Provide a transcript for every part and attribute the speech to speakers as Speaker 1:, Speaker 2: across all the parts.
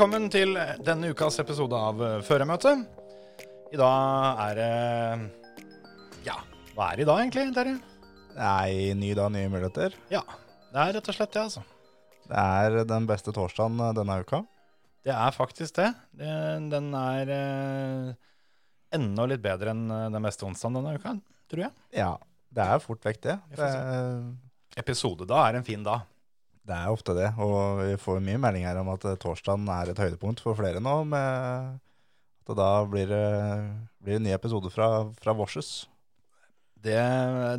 Speaker 1: Velkommen til denne ukas episode av eh, Førermøtet. I dag er det Ja, hva er det i dag egentlig, Terje?
Speaker 2: Nei, ny dag, nye muligheter.
Speaker 1: Ja, det er rett og slett det, altså.
Speaker 2: Det er den beste torsdagen eh, denne uka.
Speaker 1: Det er faktisk det. den er eh, enda litt bedre enn den beste onsdagen denne uka, tror jeg.
Speaker 2: Ja, det er fort vekk det. Det
Speaker 1: Episode da er en fin dag.
Speaker 2: Det er ofte det, og vi får mye meldinger om at eh, torsdagen er et høydepunkt for flere nå, med at da blir det, blir det en ny episode fra, fra Vorses.
Speaker 1: Det,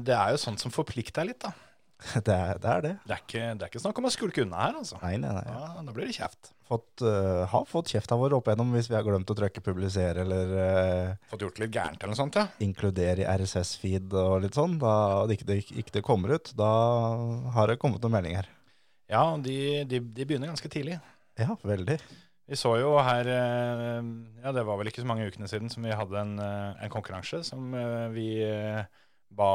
Speaker 1: det er jo sånt som forplikter litt, da.
Speaker 2: Det er det. Er det.
Speaker 1: Det er, ikke, det er ikke snakk om å skulke unna her, altså.
Speaker 2: Nei, nei, nei.
Speaker 1: Ja, da blir det kjeft.
Speaker 2: Fått, uh, har fått kjefta vår opp igjennom hvis vi har glemt å trykke publisere eller uh,
Speaker 1: Fått gjort litt gærent eller noe sånt, ja.
Speaker 2: inkludere i RSS-feed og litt sånn. Da det ikke, det ikke det kommer ut, da har det kommet noen meldinger.
Speaker 1: Ja, de, de, de begynner ganske tidlig.
Speaker 2: Ja, veldig.
Speaker 1: Vi så jo her, eh, ja det var vel ikke så mange ukene siden, som vi hadde en, eh, en konkurranse som eh, vi ba,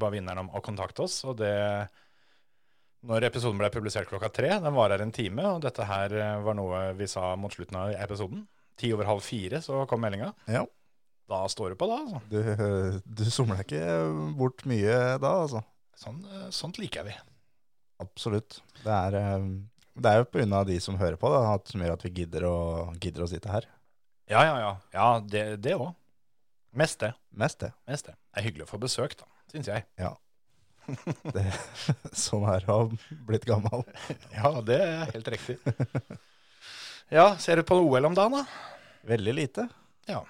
Speaker 1: ba vinneren om å kontakte oss. Og det, når episoden ble publisert klokka tre, den varer en time, og dette her var noe vi sa mot slutten av episoden. Ti over halv fire så kom meldinga.
Speaker 2: Ja.
Speaker 1: Da står det på, da. altså.
Speaker 2: Du, du somler ikke bort mye da, altså.
Speaker 1: Sånn, sånt liker vi.
Speaker 2: Absolutt. Det er, eh, det er jo av de som hører på, da, som gjør at vi gidder å, gidder å sitte her.
Speaker 1: Ja, ja, ja. Ja, det òg. Mest det.
Speaker 2: Mest det.
Speaker 1: Mest det. Det er hyggelig å få besøk, da, syns jeg.
Speaker 2: Ja. det sånn er å ha blitt gammel.
Speaker 1: Ja, det er helt riktig. Ja, ser du på OL om dagen, da?
Speaker 2: Veldig lite.
Speaker 1: Ja.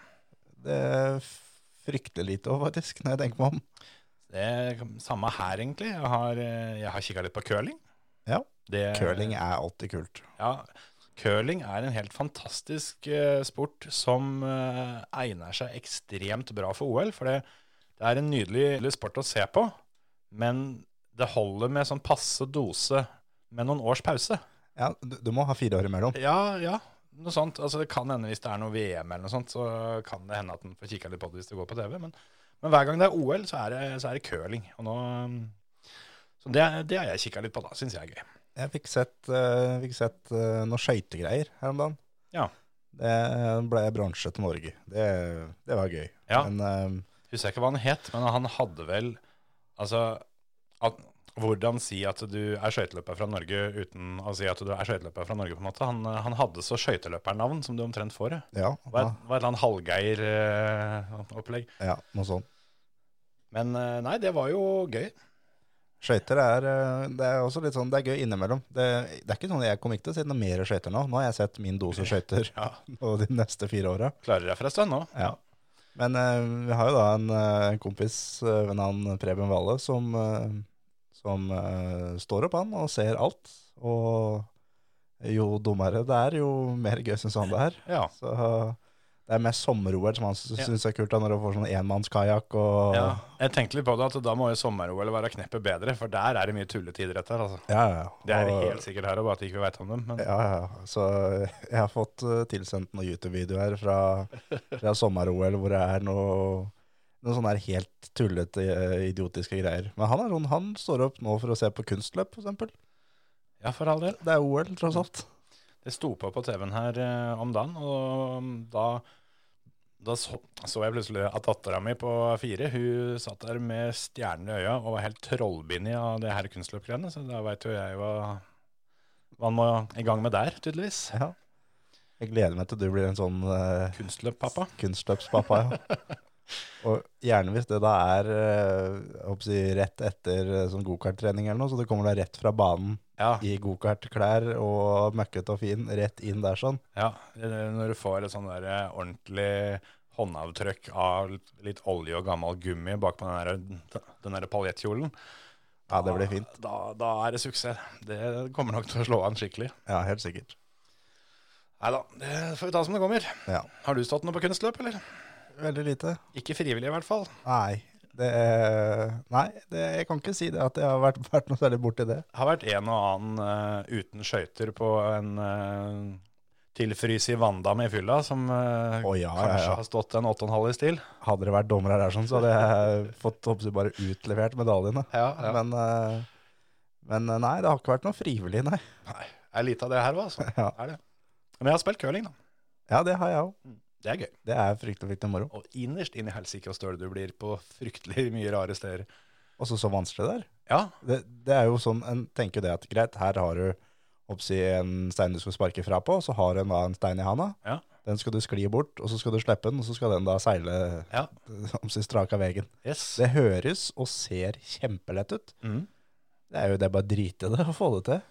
Speaker 2: Det er fryktelig lite òg, faktisk, når jeg tenker meg om.
Speaker 1: Det er samme her, egentlig. Jeg har, eh, jeg har kikka litt på curling.
Speaker 2: Ja.
Speaker 1: Det,
Speaker 2: Curling er alltid kult.
Speaker 1: Ja, curling er en helt fantastisk eh, sport som eh, egner seg ekstremt bra for OL. For det, det er en nydelig sport å se på, men det holder med sånn passe dose med noen års pause.
Speaker 2: Ja, du, du må ha fire år imellom.
Speaker 1: Ja, ja, noe sånt. Altså, det kan hende hvis det er noe VM eller noe sånt, så kan det hende at en får kikka litt på det hvis det går på TV. Men, men hver gang det er OL, så er det, så er det curling. Og nå, så det, det har jeg kikka litt på, da. Syns jeg er gøy.
Speaker 2: Jeg fikk sett, uh, fikk sett uh, noen skøytegreier her om dagen.
Speaker 1: Ja.
Speaker 2: Det ble bronse til Norge. Det, det var gøy.
Speaker 1: Ja.
Speaker 2: Men uh,
Speaker 1: Husker jeg ikke hva han het, men han hadde vel Altså at, Hvordan si at du er skøyteløper fra Norge uten å si at du er skøyteløper fra Norge, på en måte. Han, han hadde så skøyteløpernavn som du omtrent får. ja.
Speaker 2: ja,
Speaker 1: Det var et, var et eller annet Hallgeir-opplegg.
Speaker 2: ja, noe sånt.
Speaker 1: Men eh, nei, det var jo gøy.
Speaker 2: Skøyter er, eh, det er også litt sånn, det er gøy innimellom. Det, det er ikke sånn jeg kommer ikke til å se noe mer skøyter nå. Nå har jeg sett min dose skøyter
Speaker 1: Ja.
Speaker 2: de neste fire åra.
Speaker 1: Klarer deg for en stund nå.
Speaker 2: Ja. Men eh, vi har jo da en eh, kompis uh, ved navn Preben Valle som, eh, som uh, står opp han og ser alt. Og jo dummere det er, jo mer gøy syns han det er.
Speaker 1: Ja.
Speaker 2: Så det er mest sommer-OL som han
Speaker 1: Ja.
Speaker 2: er kult, da, når du får sånn enmannskajakk og
Speaker 1: ja. Jeg tenkte litt på det, at da må jo sommer-OL være kneppet bedre, for der er det mye tulletidretter. Altså.
Speaker 2: Ja, ja, ja.
Speaker 1: Det er
Speaker 2: Og-
Speaker 1: helt sikkert her òg, bare at ikke vi veit om dem. Men
Speaker 2: Ja, ja. Så jeg har fått uh, tilsendt noen YouTube-videoer fra, fra sommer-OL hvor det er noe, noe sånne helt tullete, eh, idiotiske greier. Men han, er sånn, han står opp nå for å se på kunstløp, eksempel.
Speaker 1: ja, for all del.
Speaker 2: Det er OL, tross alt.
Speaker 1: Det sto på på TV-en her eh, om dagen, og um, da, da så, så jeg plutselig at dattera mi på fire hun satt der med stjernene i øya og var helt trollbindig av det her kunstløpgreiene. Så da veit jo jeg hva, hva han må i gang med der, tydeligvis.
Speaker 2: Ja. Jeg gleder meg til du blir en sånn eh,
Speaker 1: Kunstløppappa.
Speaker 2: kunstløpspappa, ja. Og gjerne hvis det da er eh, si, rett etter eh, sånn gokarttrening eller noe, så det kommer da rett fra banen
Speaker 1: Ja,
Speaker 2: i gokartklær og møkkete og fin, rett inn der sånn.
Speaker 1: ja, når du får et sånn der eh, ordentlig håndavtrykk av litt olje og gammel gummi bakpå den der, den der paljettkjolen.
Speaker 2: Ja, det blir fint.
Speaker 1: Da, da er det suksess. Det kommer nok til å slå an skikkelig.
Speaker 2: Ja, helt sikkert.
Speaker 1: Nei da, det får vi ta som det kommer.
Speaker 2: Ja.
Speaker 1: Har du stått noe på kunstløp, eller?
Speaker 2: Veldig lite.
Speaker 1: Ikke frivillig, i hvert fall.
Speaker 2: Nei, det, nei det, jeg kan ikke si det at jeg har vært, vært noe særlig borti det.
Speaker 1: Det har vært en og annen uh, uten skøyter på en uh, tilfryse i vanndam i fylla, som uh,
Speaker 2: oh, ja, ja,
Speaker 1: kanskje
Speaker 2: ja.
Speaker 1: har stått en 8,5 i stil.
Speaker 2: Hadde det vært dommere der, sånn, så hadde jeg fått bare utlevert medaljene.
Speaker 1: Ja,
Speaker 2: Men, uh, men eh, nei, det har ikke vært noe frivillig, nei.
Speaker 1: Nei, det er lite av det her òg, altså.
Speaker 2: Ja.
Speaker 1: Er. Men jeg har spilt curling, da.
Speaker 2: Ja, det har jeg òg.
Speaker 1: Det er gøy.
Speaker 2: Det er fryktelig, fryktelig moro.
Speaker 1: Og innerst inn i helsike og støl du blir på fryktelig mye rare steder.
Speaker 2: Og så så vanskelig det er.
Speaker 1: Ja,
Speaker 2: Det, det er jo sånn, en tenker det at greit, her har du oppsi en stein du skal sparke fra på, og så har du en, da, en stein i handa.
Speaker 1: Ja.
Speaker 2: Den skal du skli bort, og så skal du slippe den, og så skal den da seile
Speaker 1: Ja.
Speaker 2: oppsi strak av veien.
Speaker 1: yes.
Speaker 2: Det høres og ser kjempelett ut.
Speaker 1: Mm.
Speaker 2: Det er jo det bare drite i det å få det til.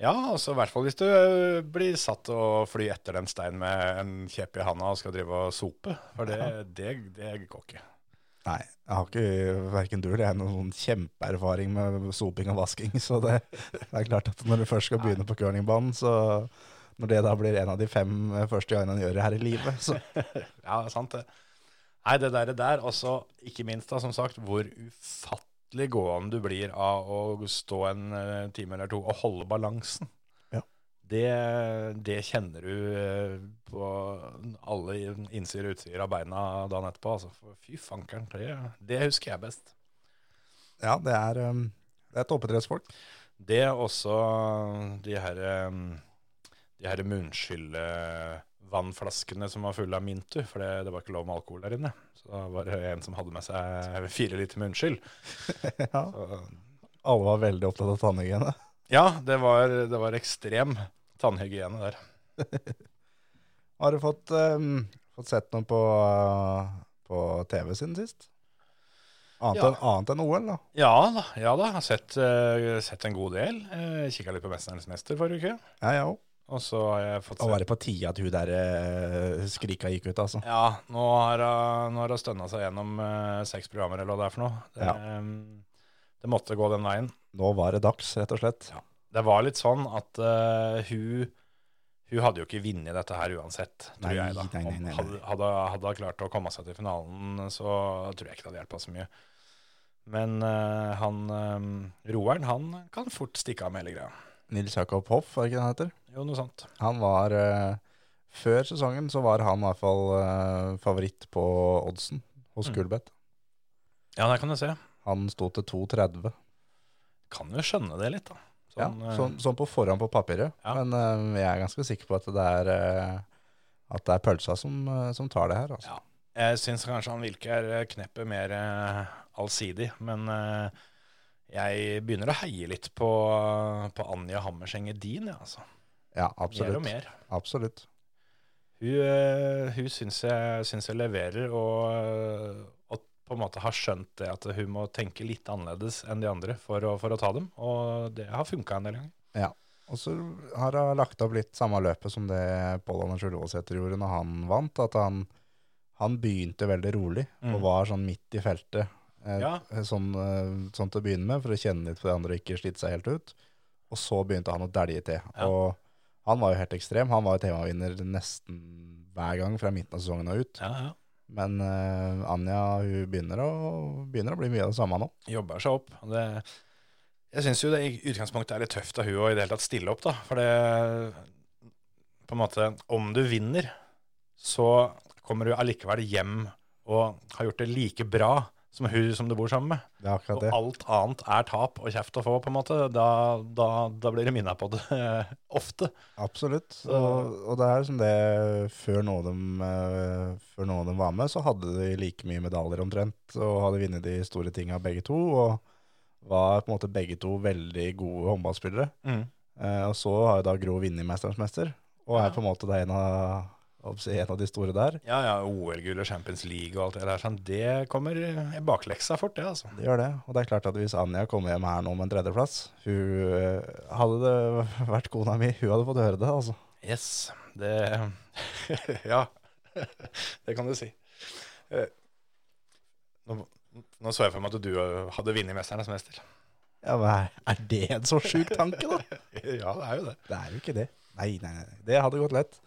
Speaker 1: Ja, altså i hvert fall hvis du blir satt til å fly etter den steinen med en kjepp i handa og skal drive og sope. For det, det, det går ikke.
Speaker 2: Nei, jeg har ikke hverken du eller jeg noen kjempeerfaring med soping og vasking, så det, det er klart at når du først skal begynne på curlingbanen, så når det da blir en av de fem første gangene han gjør det her i livet, så
Speaker 1: Ja, sant det. Nei, det der, der, og så ikke minst da, som sagt, hvor ufattelig gående du blir av å stå en eh, time eller to og holde balansen.
Speaker 2: Ja.
Speaker 1: Det, det kjenner du eh, på alle innsider og utsider av beina dagen etterpå. Altså. Fy fankeren, det, det husker jeg best.
Speaker 2: ja, det er, um, det er toppidrettsfolk.
Speaker 1: Det er også de her, um, de her munnskylvannflaskene som var fulle av Mintu, for det, det var ikke lov med alkohol der inne. Så da var det en som hadde med seg fire liter munnskyld.
Speaker 2: Ja.
Speaker 1: Så,
Speaker 2: Alle var veldig opptatt av tannhygiene.
Speaker 1: ja, det var, det var ekstrem tannhygiene der.
Speaker 2: Har du fått, um, fått sett noe på, på TV siden sist? Annet,
Speaker 1: Ja.
Speaker 2: enn, annet enn OL, da.
Speaker 1: Ja da, ja da. Har sett, uh, sett en god del. Uh, Kikka litt på 'Mesternes mester' forrige uke.
Speaker 2: Ja, jeg ja.
Speaker 1: Og så har jeg fått
Speaker 2: Da var det på tide at hun der eh, skrika gikk ut, altså.
Speaker 1: Ja, nå har hun- nå har hun stønna seg gjennom eh, seks programmer, eller hva det er for noe. Det,
Speaker 2: Ja.
Speaker 1: um, det måtte gå den veien.
Speaker 2: Nå var det dags, rett og slett.
Speaker 1: Det var litt sånn at uh, hun hun hadde jo ikke vunnet dette her uansett, tror
Speaker 2: Nei,
Speaker 1: jeg. da.
Speaker 2: nei, nei,
Speaker 1: hadde hun klart å komme seg til finalen, så tror jeg ikke det hadde hjulpet så mye. Men uh, han um, roeren, han kan fort stikke av med hele greia.
Speaker 2: Nils Jakob Hoff, var det ikke det han heter?
Speaker 1: Jo, noe sånt.
Speaker 2: Han var eh, Før sesongen så var han i hvert fall eh, favoritt på oddsen hos
Speaker 1: Mm.
Speaker 2: Gullbet.
Speaker 1: Ja, det kan jeg se.
Speaker 2: Han sto til 2,30.
Speaker 1: Kan jo skjønne det litt, da. Sånn, ja,
Speaker 2: sånn, sånn på forhånd på papiret.
Speaker 1: Ja.
Speaker 2: Men uh, jeg er ganske sikker på at det er, uh, at det er pølsa som, uh, som tar det her. Altså.
Speaker 1: Ja. Jeg syns kanskje han virker er kneppet mer eh, allsidig, men eh, jeg begynner å heie litt på, på Anja Hammerseng Edin, ja, altså.
Speaker 2: Ja,
Speaker 1: Mer og mer.
Speaker 2: absolutt.
Speaker 1: Hun, eh, hun syns jeg, syns jeg leverer, og, og på en måte har skjønt det at hun må tenke litt annerledes enn de andre for å, for å ta dem, og det har funka en del ganger.
Speaker 2: Og så har hun lagt opp litt samme løpet som det Pål Anders Ullevålsæter gjorde når han vant. At han, han begynte veldig rolig og
Speaker 1: Mm.
Speaker 2: var sånn midt i feltet. Eh,
Speaker 1: Ja.
Speaker 2: sånn, eh, sånn til å begynne med, for å kjenne litt på de andre og ikke slite seg helt ut. Og så begynte han å dælje til.
Speaker 1: Ja.
Speaker 2: Og han var jo helt ekstrem. Han var jo temavinner nesten hver gang fra midten av sesongen og ut.
Speaker 1: Ja, ja.
Speaker 2: Men uh, Anja hun begynner å, begynner å bli mye av det samme nå.
Speaker 1: Jobber seg opp. Det, jeg syns jo det i utgangspunktet er litt tøft av hun å i det hele tatt stille opp, da. For det På en måte Om du vinner, så kommer du allikevel hjem og har gjort det like bra som hun som du bor sammen med.
Speaker 2: Det er akkurat
Speaker 1: Og alt annet er tap og kjeft å få, på en måte. Da, da, da blir det minna på det ofte.
Speaker 2: Absolutt. Og, og det er som det før av dem, eh, før av dem var med, så hadde de like mye medaljer omtrent, og hadde vunnet de store tinga begge to, og var på en måte begge to veldig gode håndballspillere. Mm. og så har jo da Gro vunnet Mesterens mester, og er på en måte da en av, en av de store der.
Speaker 1: Ja, ja, OL-gull og Champions League og alt det der, sånn, det kommer i bakleksa fort, det, altså.
Speaker 2: Det gjør det. Og det er klart at hvis Anja kommer hjem her nå med en tredjeplass, hun, eh, hadde det vært kona mi, hun hadde fått høre det, altså.
Speaker 1: Yes, det Ja, det kan du si. Eh, Nå, nå så jeg for meg at du hadde vunnet 'Mesternes mester'.
Speaker 2: Ja, men er det en så sjuk tanke, da?
Speaker 1: ja, det er jo det.
Speaker 2: Det er jo ikke det. Nei, nei, nei. Det hadde gått lett.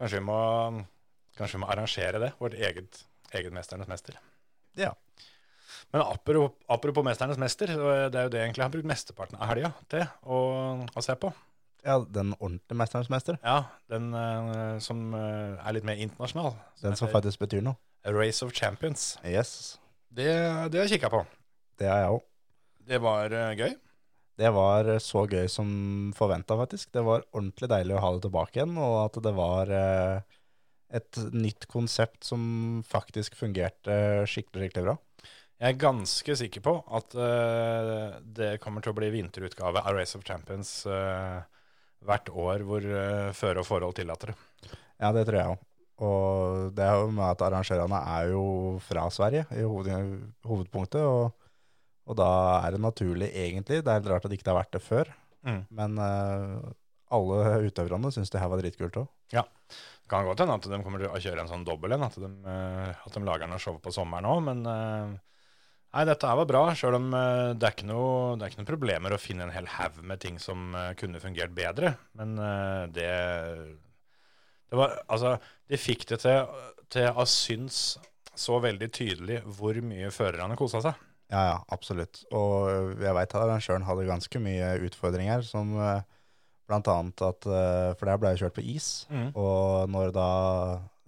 Speaker 1: Kanskje vi må, kanskje vi må arrangere det, vårt eget, eget Mesternes mester.
Speaker 2: Ja.
Speaker 1: Men apropos, apropos Mesternes mester, det er jo det egentlig jeg har brukt mesteparten av helga til å, å se på.
Speaker 2: ja, den ordentlige Mesternes mester.
Speaker 1: Ja, den uh, som uh, er litt mer internasjonal.
Speaker 2: Den som faktisk betyr noe.
Speaker 1: A Race of Champions.
Speaker 2: Yes,
Speaker 1: Det, det har jeg kikka på.
Speaker 2: det har jeg òg.
Speaker 1: Det var uh, gøy.
Speaker 2: Det var så gøy som forventa, faktisk. Det var ordentlig deilig å ha det tilbake igjen, og at det var eh, et nytt konsept som faktisk fungerte skikkelig, skikkelig bra.
Speaker 1: Jeg er ganske sikker på at uh, det kommer til å bli vinterutgave av Race of Champions uh, hvert år hvor uh, føre og forhold tillater det.
Speaker 2: Ja, det tror jeg òg. Og det er jo med at arrangørene er jo fra Sverige i hoved, hovedpunktet, og, og da er det naturlig, egentlig. Det er helt rart at det ikke har vært det før,
Speaker 1: Mm.
Speaker 2: men uh, alle utøverne syns det her var dritkult òg.
Speaker 1: Kan godt hende at de kommer til å kjøre en sånn dobbel en, at, de, eh, at de lager noe show på sommeren òg, men uh, Nei, dette her var bra, sjøl om det er ikke noe, det er ikke noe problemer å finne en hel haug med ting som kunne fungert bedre. Men det Det var Altså, de fikk det til, til å synes så veldig tydelig hvor mye førerne kosa seg.
Speaker 2: Ja, ja, absolutt. Og jeg veit at arrangøren hadde ganske mye utfordringer, som eh, blant annet at eh, For der ble jo kjørt på is,
Speaker 1: Mm.
Speaker 2: og når da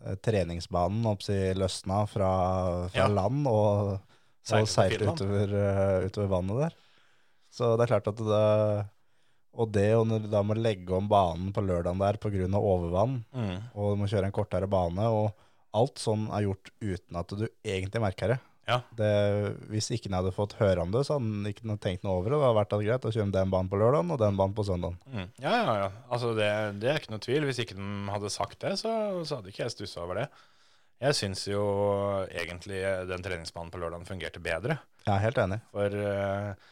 Speaker 2: eh, treningsbanen oppsi løsna fra, fra
Speaker 1: Ja.
Speaker 2: land og,
Speaker 1: så
Speaker 2: og seilte utover, eh, utover vannet der. Så det er klart at det Og det å da må legge om banen på lørdagen der pga. overvann,
Speaker 1: Mm.
Speaker 2: og du må kjøre en kortere bane, og alt sånn er gjort uten at du egentlig merker det.
Speaker 1: Ja.
Speaker 2: Det, hvis ikke han hadde fått høre om det, så hadde han ikke tenkt noe over det. Det hadde vært greit å kjøre den banen på lørdagen og den banen på søndagen.
Speaker 1: Mm. Ja, ja, ja. Altså, det, det er ikke noe tvil. Hvis ikke de hadde sagt det, så, så hadde ikke jeg stussa over det. Jeg syns jo egentlig den treningsbanen på lørdagen fungerte bedre.
Speaker 2: Jeg er helt enig.
Speaker 1: For uh,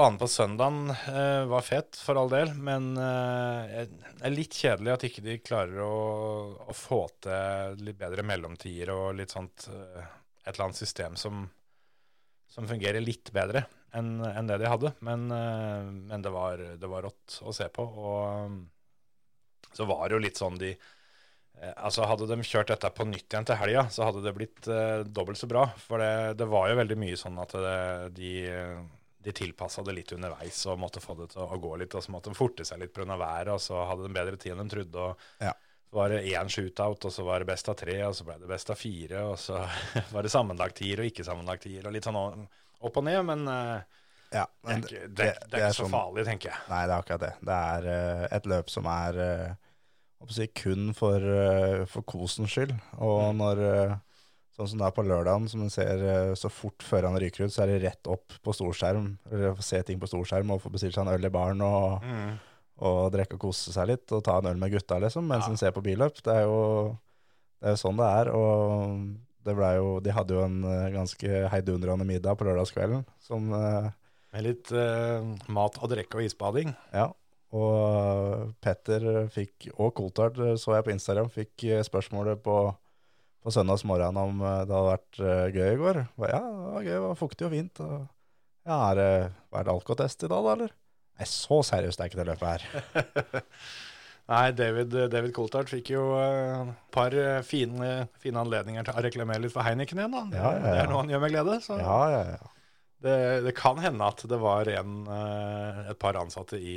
Speaker 1: banen på søndagen uh, var fett, for all del. Men det er litt kjedelig at ikke de klarer å, å få til litt bedre mellomtider og litt sånt Et eller annet system som, som fungerer litt bedre enn en det de hadde. Men, eh, men det, var, det var rått å se på. Og så var det jo litt sånn de eh, Altså Hadde de kjørt dette på nytt igjen til helga, så hadde det blitt eh, dobbelt så bra. For det, det var jo veldig mye sånn at det, de, de tilpassa det litt underveis og måtte få det til å gå litt. Og så måtte de forte seg litt pga. været, og så hadde de bedre tid enn de trodde. og
Speaker 2: Ja.
Speaker 1: Så var det én shootout, og så var det best av tre, og så ble det best av fire. Og så var det sammenlagt tier og ikke sammenlagt tier, og litt sånn opp og ned. Men eh,
Speaker 2: Ja,
Speaker 1: det er
Speaker 2: men
Speaker 1: ikke, det, det er ikke så
Speaker 2: sånn-
Speaker 1: farlig, tenker jeg.
Speaker 2: Nei, det er akkurat det. Det er uh, et løp som er uh, si, kun for, uh, for kosens skyld. Og
Speaker 1: Mm.
Speaker 2: når Sånn som det er på lørdagen, som en ser så fort før han ryker ut, så er det rett opp på storskjerm. Eller få se ting på storskjerm og få bestilt seg en øl i baren og,
Speaker 1: Mm.
Speaker 2: Og drikke og kose seg litt. Og ta en øl med gutta, liksom, mens
Speaker 1: Ja.
Speaker 2: en ser på billøp. Det er jo det er jo sånn det er. Og det ble jo, de hadde jo en eh, ganske heidundrende middag på lørdagskvelden som eh,
Speaker 1: Med litt uh, mat og drikke og isbading.
Speaker 2: Ja, og Petter fikk, og Koltard så jeg på Instagram, fikk spørsmålet på, på søndagsmorgen om det hadde vært gøy i går. Ja, det var gøy, det var fuktig og fint. Og, ja, er det, det alkotest i dag da, eller? Nei, så seriøst er ikke det løpet her.
Speaker 1: Nei, David, David Coulthard fikk jo et par eh, fine, fine anledninger til å reklamere litt for Heineken igjen. Da. Det,
Speaker 2: Ja, ja, ja.
Speaker 1: det er noe han gjør med glede. Så
Speaker 2: Ja, ja, ja.
Speaker 1: Det, det kan hende at det var en, eh, et par ansatte i,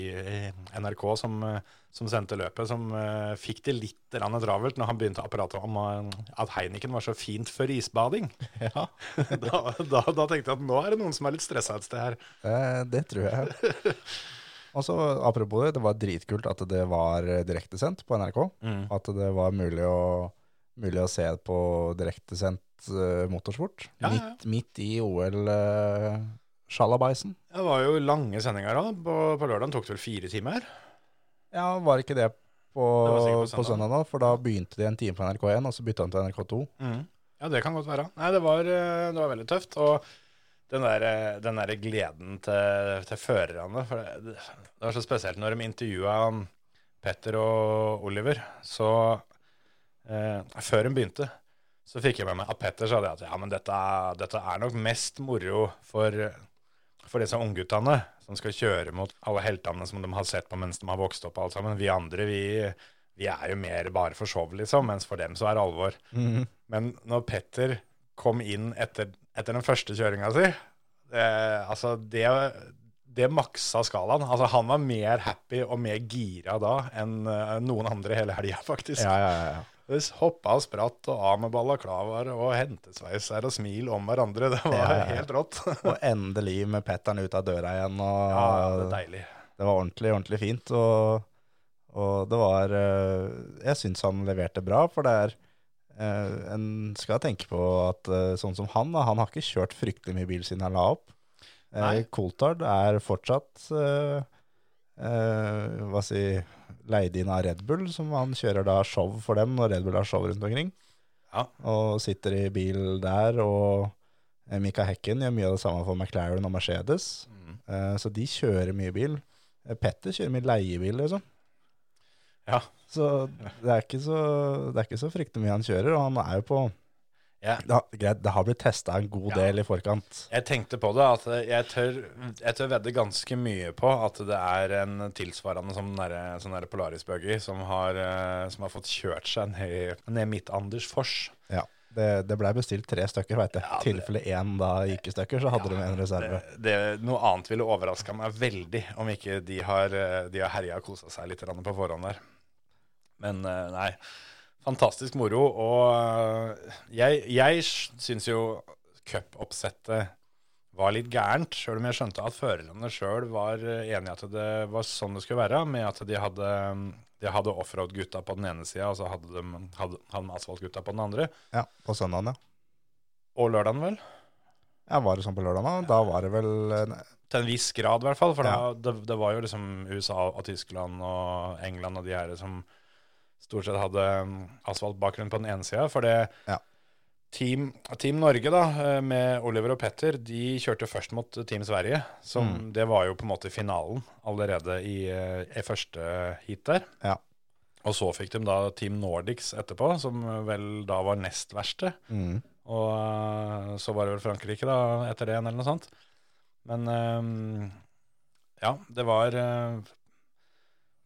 Speaker 1: NRK som, eh, som sendte løpet, som eh, fikk det litt travelt når han begynte å prate om at Heineken var så fint før isbading.
Speaker 2: ja.
Speaker 1: da, da, da tenkte jeg at nå er det noen som er litt stressa et sted her.
Speaker 2: Eh, det tror jeg. Og så apropos det, det var dritkult at det var direktesendt på NRK. At det var mulig å, mulig å se på direktesendt uh, motorsport.
Speaker 1: Ja, ja, ja.
Speaker 2: Midt, midt i OL uh, Sjalabaisen.
Speaker 1: Det var jo lange sendinger da. På, på lørdagen tok det vel fire timer.
Speaker 2: Ja, var ikke det på,
Speaker 1: Det på, søndag. på søndag.
Speaker 2: da? For da begynte de en time på NRK1, og så bytta de til NRK2.
Speaker 1: Ja, det kan godt være. Nei, det var, eh, det var veldig tøft. Og den der, eh, den der gleden til, til førerne For det, det var så spesielt når de intervjua Petter og Oliver, så eh, Før hun begynte, så fikk jeg med meg at Petter sa det at ja, men dette, dette er nok mest moro for, for disse ungguttene som skal kjøre mot alle heltene som de har sett på mens de har vokst opp. alt sammen. Vi andre vi, vi er jo mer bare for show, liksom, mens for dem så er det alvor. Men når Petter kom inn etter, etter den første kjøringa si, det, altså det, det maksa skalaen. Altså Han var mer happy og mer gira da enn eh, noen andre hele helga, faktisk.
Speaker 2: Ja, ja, ja.
Speaker 1: Vi hoppa og spratt og av med balaklavaer og hentesveiser og smil om hverandre. Det var
Speaker 2: Ja,
Speaker 1: helt rått.
Speaker 2: Og endelig med Petteren ut av døra igjen. Og
Speaker 1: Ja, det var deilig.
Speaker 2: det var ordentlig, ordentlig fint. Og, og det var eh, Jeg syns han leverte bra, for det er eh, En skal tenke på at eh, sånn som han, han har ikke kjørt fryktelig mye bil siden han la opp.
Speaker 1: Nei.
Speaker 2: Coulthard er fortsatt hva si leid inn av Red Bull, som han kjører da show for dem når Red Bull har show rundt omkring.
Speaker 1: Ja.
Speaker 2: Og sitter i bil der, og eh, Mika Hekken gjør mye av det samme for McLaren og Mercedes.
Speaker 1: Mm.
Speaker 2: Eh, Så de kjører mye bil. Eh, Petter kjører mye leiebil, liksom.
Speaker 1: Ja.
Speaker 2: Så det er så, det er ikke så fryktelig mye han kjører, og han er jo på
Speaker 1: Ja.
Speaker 2: det har, det har blitt testa en god
Speaker 1: Ja.
Speaker 2: del i forkant.
Speaker 1: Jeg tenkte på det, at jeg tør, jeg tør vedde ganske mye på at det er en tilsvarende som den sånn der Polaris Buggy som har, eh, som har fått kjørt seg ned, ned midt Anders Fors.
Speaker 2: Ja. Det, det blei bestilt tre stykker, veit jeg.
Speaker 1: Ja,
Speaker 2: tilfelle én da gikk i stykker, så hadde de en reserve.
Speaker 1: Det, det, noe annet ville overraska meg veldig om ikke de har, eh, de har herja og kosa seg litt på forhånd der. Men eh, nei, fantastisk moro. Og eh, jeg, jeg syns jo cupoppsettet var litt gærent, sjøl om jeg skjønte at førerne sjøl var enige enig i at det var sånn det skulle være, med at de hadde, de hadde offroad-gutta på den ene sida, og så hadde de, hadde, hadde de asfalt-gutta på den andre.
Speaker 2: Ja, på søndagen, ja.
Speaker 1: Og lørdagen, vel?
Speaker 2: ja. Var det sånn på lørdagen? da? Da var det vel eh,
Speaker 1: Til en viss grad, i hvert fall. For
Speaker 2: Ja.
Speaker 1: da, det, det var jo liksom USA og Tyskland og England og de her som stort sett hadde um, asfaltbakgrunn på den ene sida. For det
Speaker 2: Ja.
Speaker 1: team, team Norge, da, eh, med Oliver og Petter, de kjørte først mot Team Sverige. Som
Speaker 2: Mm.
Speaker 1: Det var jo på en måte finalen allerede i, eh, i første heat der.
Speaker 2: Ja.
Speaker 1: Og så fikk de da Team Nordics etterpå, som vel da var nest verste.
Speaker 2: mm.
Speaker 1: Og eh, så var det vel Frankrike da, etter det igjen, eller noe sånt. Men um, ja, det var eh,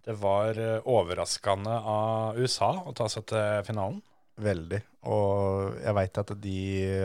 Speaker 1: Det var eh, overraskende av USA å ta seg til finalen.
Speaker 2: Veldig. Og jeg veit at de,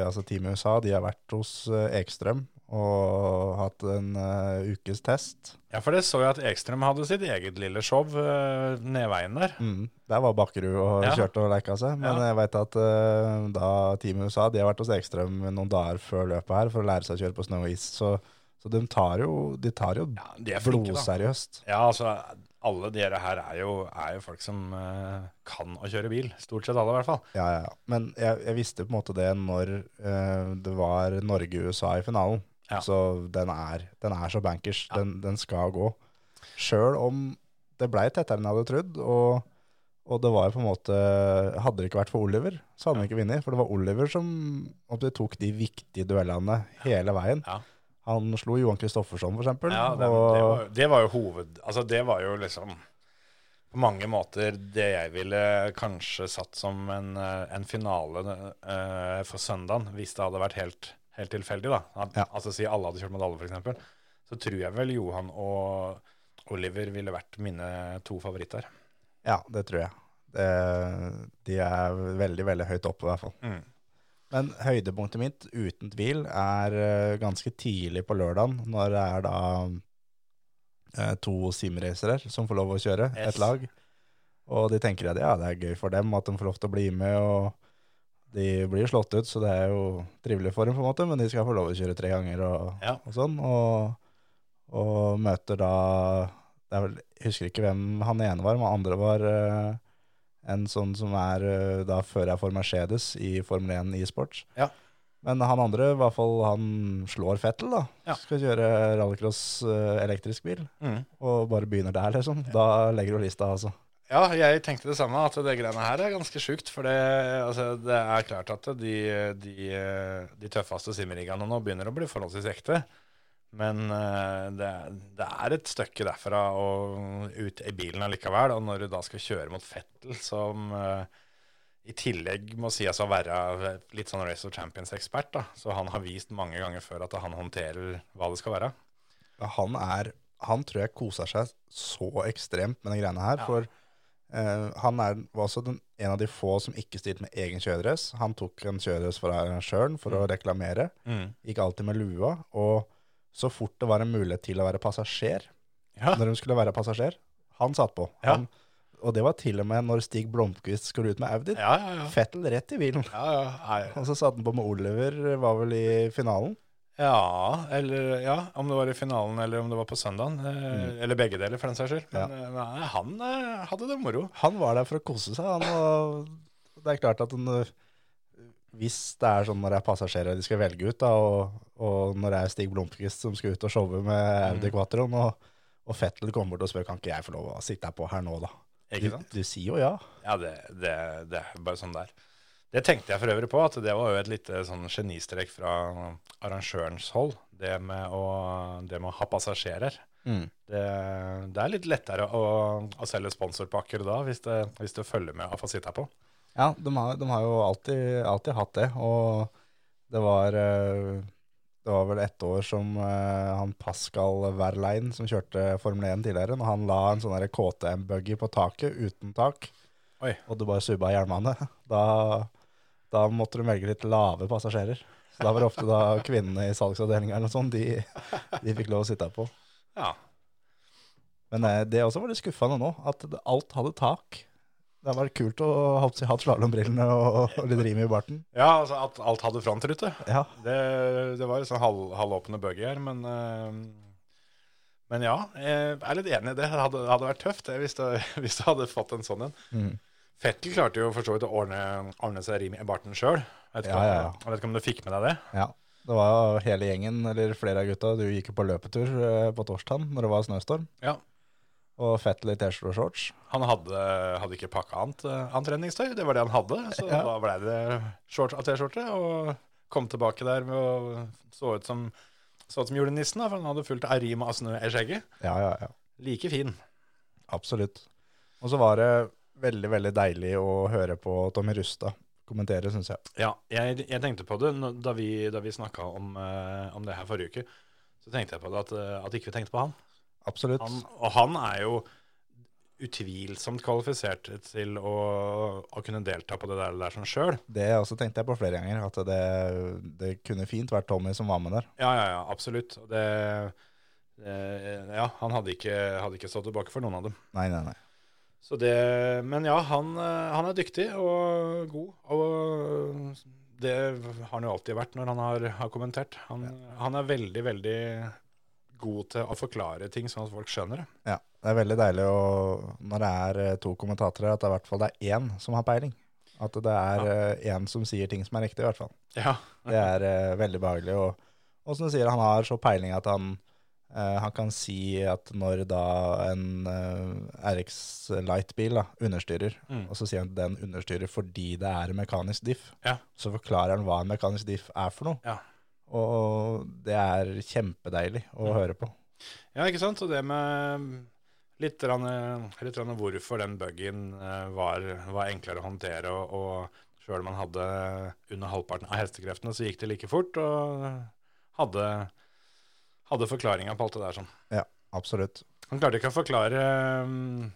Speaker 2: altså Team USA, de har vært hos eh, Ekstrøm og hatt en uh, ukes test.
Speaker 1: Ja, for det så jeg at Ekstrøm hadde sitt eget lille show uh, nedveien der.
Speaker 2: Mm. Der var Bakkerud og
Speaker 1: Ja.
Speaker 2: kjørte og leika seg. Men
Speaker 1: Ja.
Speaker 2: jeg veit at uh, da Team USA de har vært hos Ekstrøm noen dager før løpet her for å lære seg å kjøre på snow og is. Så, så de tar jo, de tar jo
Speaker 1: Ja, er
Speaker 2: blodseriøst.
Speaker 1: Ja, altså, alle de her er jo, er jo folk som uh, kan å kjøre bil. Stort sett alle, i hvert fall.
Speaker 2: Ja, ja, ja. Men jeg, jeg visste på en måte det når uh, det var Norge-USA i finalen.
Speaker 1: Ja.
Speaker 2: Så den er, den er så bankers.
Speaker 1: Ja.
Speaker 2: Den, den skal gå. Sjøl om det blei tettere enn jeg hadde trodd. Og, og det var på en måte Hadde det ikke vært for Oliver, så hadde han ikke vunnet. For det var Oliver som tok de viktige duellene hele veien.
Speaker 1: Ja.
Speaker 2: Han slo Johan Kristoffersson, eksempel.
Speaker 1: Ja, det,
Speaker 2: og,
Speaker 1: det, var, det var jo hoved... Altså, det var jo liksom på mange måter det jeg ville kanskje satt som en, eh, en finale uh, for søndagen, hvis det hadde vært helt, helt tilfeldig. da. At,
Speaker 2: Ja.
Speaker 1: Altså si alle hadde kjørt medalje, f.eks. Så tror jeg vel Johan og Oliver ville vært mine to favoritter.
Speaker 2: ja, det tror jeg. Det, de er veldig, veldig høyt oppe, i hvert fall.
Speaker 1: Mm.
Speaker 2: Men høydepunktet mitt, uten tvil, er eh, ganske tidlig på lørdagen, når det er da eh, to simracere som får lov å kjøre
Speaker 1: Yes.
Speaker 2: et lag. Og de tenker at ja, det er gøy for dem at de får lov til å bli med, og de blir slått ut, så det er jo trivelig for dem på en måte, men de skal få lov til å kjøre tre ganger og,
Speaker 1: Ja.
Speaker 2: og sånn. Og, og møter da Jeg husker ikke hvem han ene var, men andre var eh, en sånn som er da før jeg får Mercedes i Formel 1 e-sports.
Speaker 1: Ja.
Speaker 2: Men han andre, i hvert fall han slår Fettel, da.
Speaker 1: Ja.
Speaker 2: Skal kjøre rallycross eh, elektrisk bil,
Speaker 1: Mm.
Speaker 2: og bare begynner der, liksom. Da legger du lista, altså.
Speaker 1: Ja, jeg tenkte det samme, at det greiene her er ganske sjukt. For det, altså, det er klart at de, de, de tøffeste simriggene nå begynner å bli forholdsvis ekte. Men eh, det, det er et stykke derfra og ut i bilen allikevel. Og når du da skal kjøre mot Fettel, som eh, i tillegg må sies å være litt sånn Race of Champions-ekspert. Så han har vist mange ganger før at han håndterer hva det skal være.
Speaker 2: han er Han tror jeg koser seg så ekstremt med de greiene her.
Speaker 1: Ja.
Speaker 2: For eh, han er, var også den, en av de få som ikke stilte med egen kjøredress. Han tok en kjøredress fra arrangøren for å reklamere.
Speaker 1: Mm.
Speaker 2: Gikk alltid med lua. Og så fort det var en mulighet til å være passasjer,
Speaker 1: Ja.
Speaker 2: når de skulle være passasjer, han satt på.
Speaker 1: Ja.
Speaker 2: Han, og det var til og med når Stig Blomkvist skulle ut med Audi.
Speaker 1: Ja, ja, ja.
Speaker 2: Fettel rett i bilen.
Speaker 1: Ja, ja, nei.
Speaker 2: Og så satt han på med Oliver, var vel i finalen.
Speaker 1: ja, eller ja, om det var i finalen eller om det var på søndagen. Mm. Eller begge deler, for den saks skyld. Men ja. nei, han eh, hadde det moro.
Speaker 2: Han var der for å kose seg. Han, og det er klart at han, hvis det er sånn når det er passasjerer de skal velge ut, da, og, og når det er Stig Blomkvist som skal ut og showe med Audi Quattroen, og, og Fettel kommer bort og spør kan ikke jeg få lov å sitte her på her nå, da.
Speaker 1: Ikke
Speaker 2: Du,
Speaker 1: sant?
Speaker 2: du sier jo ja.
Speaker 1: Ja, det, det, det er bare sånn der. Det tenkte jeg for øvrig på, at det var jo et lite sånn genistrek fra arrangørens hold. Det med å, det med å ha passasjerer.
Speaker 2: Mm.
Speaker 1: Det, det er litt lettere å, å selge sponsorpakker da, hvis det, hvis det følger med å få sitte her på.
Speaker 2: Ja, de har, de har jo alltid, alltid hatt det, og det var, øh, det var vel ett år som øh, han Pascal Verlein, som kjørte Formel 1 tidligere, når han la en sånn KTM-buggy på taket, uten tak,
Speaker 1: Oi.
Speaker 2: og det bare subba jernbane, da, da måtte du velge litt lave passasjerer. Så da var det ofte da kvinnene i salgsavdelingen eller noe sånt, de, de fikk lov å sitte på.
Speaker 1: Ja.
Speaker 2: Men eh, det også var litt skuffende nå, at alt hadde tak. Det hadde vært kult å ha hatt slalåmbrillene og, litt rim i barten.
Speaker 1: ja, altså at alt hadde frontrute.
Speaker 2: Ja,
Speaker 1: Det, det var en sånn halv, halvåpne buggy her, men eh, Men ja, jeg er litt enig i det. Det hadde, hadde vært tøft det, hvis, det, hvis det hadde fått en sånn en.
Speaker 2: Mm.
Speaker 1: Fettel klarte jo for så vidt å ordne, ordne seg rim i barten sjøl. Jeg,
Speaker 2: Ja, ja,
Speaker 1: jeg vet ikke om du fikk med deg det?
Speaker 2: ja. Det var hele gjengen, eller flere av gutta, du gikk jo på løpetur eh, på torsdagen når det var snøstorm.
Speaker 1: Ja.
Speaker 2: Og Fettel i T-skjorte og shorts.
Speaker 1: Han hadde, hadde ikke pakka annet, eh, annet treningstøy, det var det han hadde. Så
Speaker 2: Ja.
Speaker 1: da ble det shorts og T-skjorte, og kom tilbake der med å så ut som, så ut som julenissen, da, for han hadde fullt av rim av snø i skjegget.
Speaker 2: Ja, ja, ja.
Speaker 1: Like fin.
Speaker 2: Absolutt. Og så var det veldig, veldig deilig å høre på Tommy Rustad kommentere, syns jeg.
Speaker 1: Ja, jeg, jeg tenkte på det da vi, da vi snakka om, uh, om det her forrige uke. Så tenkte jeg på det at, eh, at ikke vi tenkte på han.
Speaker 2: Absolutt.
Speaker 1: han. Og han er jo utvilsomt kvalifisert til å, å kunne delta på det der, der sånn sjøl.
Speaker 2: Det også tenkte jeg på flere ganger, at det, det kunne fint vært Tommy som var med der.
Speaker 1: Ja, ja, ja, absolutt. Det, det Ja, han hadde ikke, hadde ikke stått tilbake for noen av dem.
Speaker 2: Nei, nei, nei.
Speaker 1: Så det, men ja, han, han er dyktig og god. Og det har han jo alltid vært når han har, har kommentert. Han, han er veldig, veldig god til å forklare ting sånn at folk skjønner det.
Speaker 2: Ja, det er veldig deilig å, når det er eh, to kommentatorer, at det i hvert fall er én som har peiling. At det er eh, én som sier ting som er riktig, i hvert fall.
Speaker 1: Ja,
Speaker 2: Det er eh, veldig behagelig. Og, og som du sier, han har så peiling at han, eh, han kan si at når da en eh, RX Light-bil understyrer,
Speaker 1: Mm.
Speaker 2: og så sier han at den understyrer fordi det er en mekanisk diff,
Speaker 1: Ja.
Speaker 2: så forklarer han hva en mekanisk diff er for noe.
Speaker 1: Ja.
Speaker 2: Og det er kjempedeilig å høre på.
Speaker 1: Ja, ikke sant? Og det med litt, rann, litt rann hvorfor den buggyen eh, var, var enklere å håndtere, og, og sjøl om man hadde under halvparten av hestekreftene, så gikk det like fort, og hadde, hadde forklaringa på alt det der sånn.
Speaker 2: Ja, absolutt.
Speaker 1: Han klarte ikke å forklare, mm,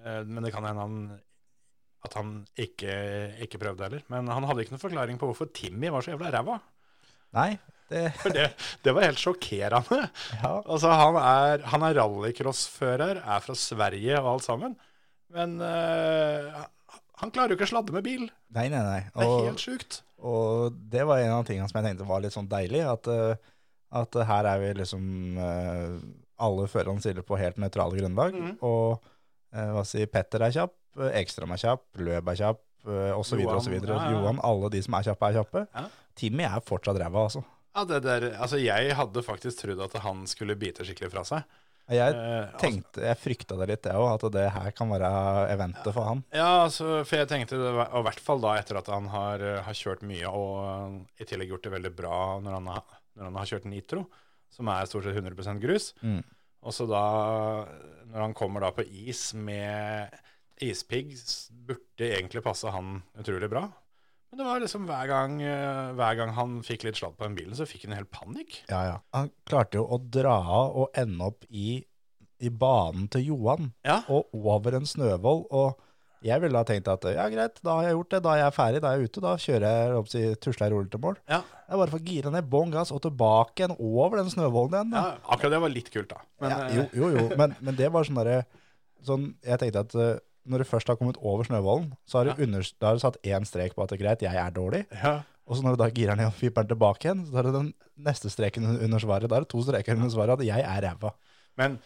Speaker 1: eh, men det kan hende han at han ikke, ikke prøvde heller. Men han hadde ikke noen forklaring på hvorfor Timmy var så jævla ræva.
Speaker 2: Nei, det
Speaker 1: For det, det var helt sjokkerende.
Speaker 2: Ja.
Speaker 1: Altså, han er, han er rallycrossfører, er fra Sverige og alt sammen. Men uh, han klarer jo ikke å sladde med bil.
Speaker 2: Nei, nei, nei.
Speaker 1: Det er helt sjukt.
Speaker 2: og det var en av tingene som jeg tenkte var litt sånn deilig, at, eh, at her er vi liksom uh, Alle førerne stiller på helt nøytrale grunnlag.
Speaker 1: Mm.
Speaker 2: Og uh, hva si, Petter er kjapp, Ekstrøm er kjapp, Løb er kjapp, og og så
Speaker 1: Johan, ja, ja.
Speaker 2: Johan, alle de som er kjappe, er kjappe.
Speaker 1: Ja.
Speaker 2: Timmy er fortsatt ræva, altså.
Speaker 1: Ja, det der, altså, jeg hadde faktisk trodd at han skulle bite skikkelig fra seg.
Speaker 2: Jeg
Speaker 1: Eh, altså-
Speaker 2: tenkte, jeg frykta det litt, jeg òg, at det her kan være eventet for han.
Speaker 1: Ja, altså, for jeg tenkte, det og i hvert fall da etter at han har, eh, har kjørt mye, og i tillegg gjort det veldig bra når han, har, når han har kjørt nitro, som er stort sett 100% grus.
Speaker 2: Mm.
Speaker 1: Og så da, når han kommer da på is med ispigg, burde egentlig passe han utrolig bra. Men det var liksom hver gang, eh, hver gang han fikk litt sladd på den bilen, så fikk han helt panikk.
Speaker 2: Ja, ja. Han klarte jo å dra av og ende opp i, i banen til Johan,
Speaker 1: Ja.
Speaker 2: og over en snøvoll. Og jeg ville ha tenkt at ja, greit, da har jeg gjort det, da er jeg ferdig, da er jeg ute, da kjører jeg opp til tusler rolig til mål.
Speaker 1: Ja.
Speaker 2: Er bare får gire ned bånn gass og tilbake igjen over den snøvollen igjen. Da.
Speaker 1: ja, akkurat det var litt kult, da. Men,
Speaker 2: ja,
Speaker 1: eh,
Speaker 2: jo, jo, jo. Men, men det var sånn derre sånn, Jeg tenkte at eh, når du først har kommet over snøballen, så har du,
Speaker 1: Ja.
Speaker 2: da har du satt én strek på at det er greit, jeg er dårlig.
Speaker 1: ja,
Speaker 2: Og så når du da girer ned og fipper den tilbake igjen, så er det den neste streken under svaret. Da er det to streker under svaret at jeg er ræva.
Speaker 1: Men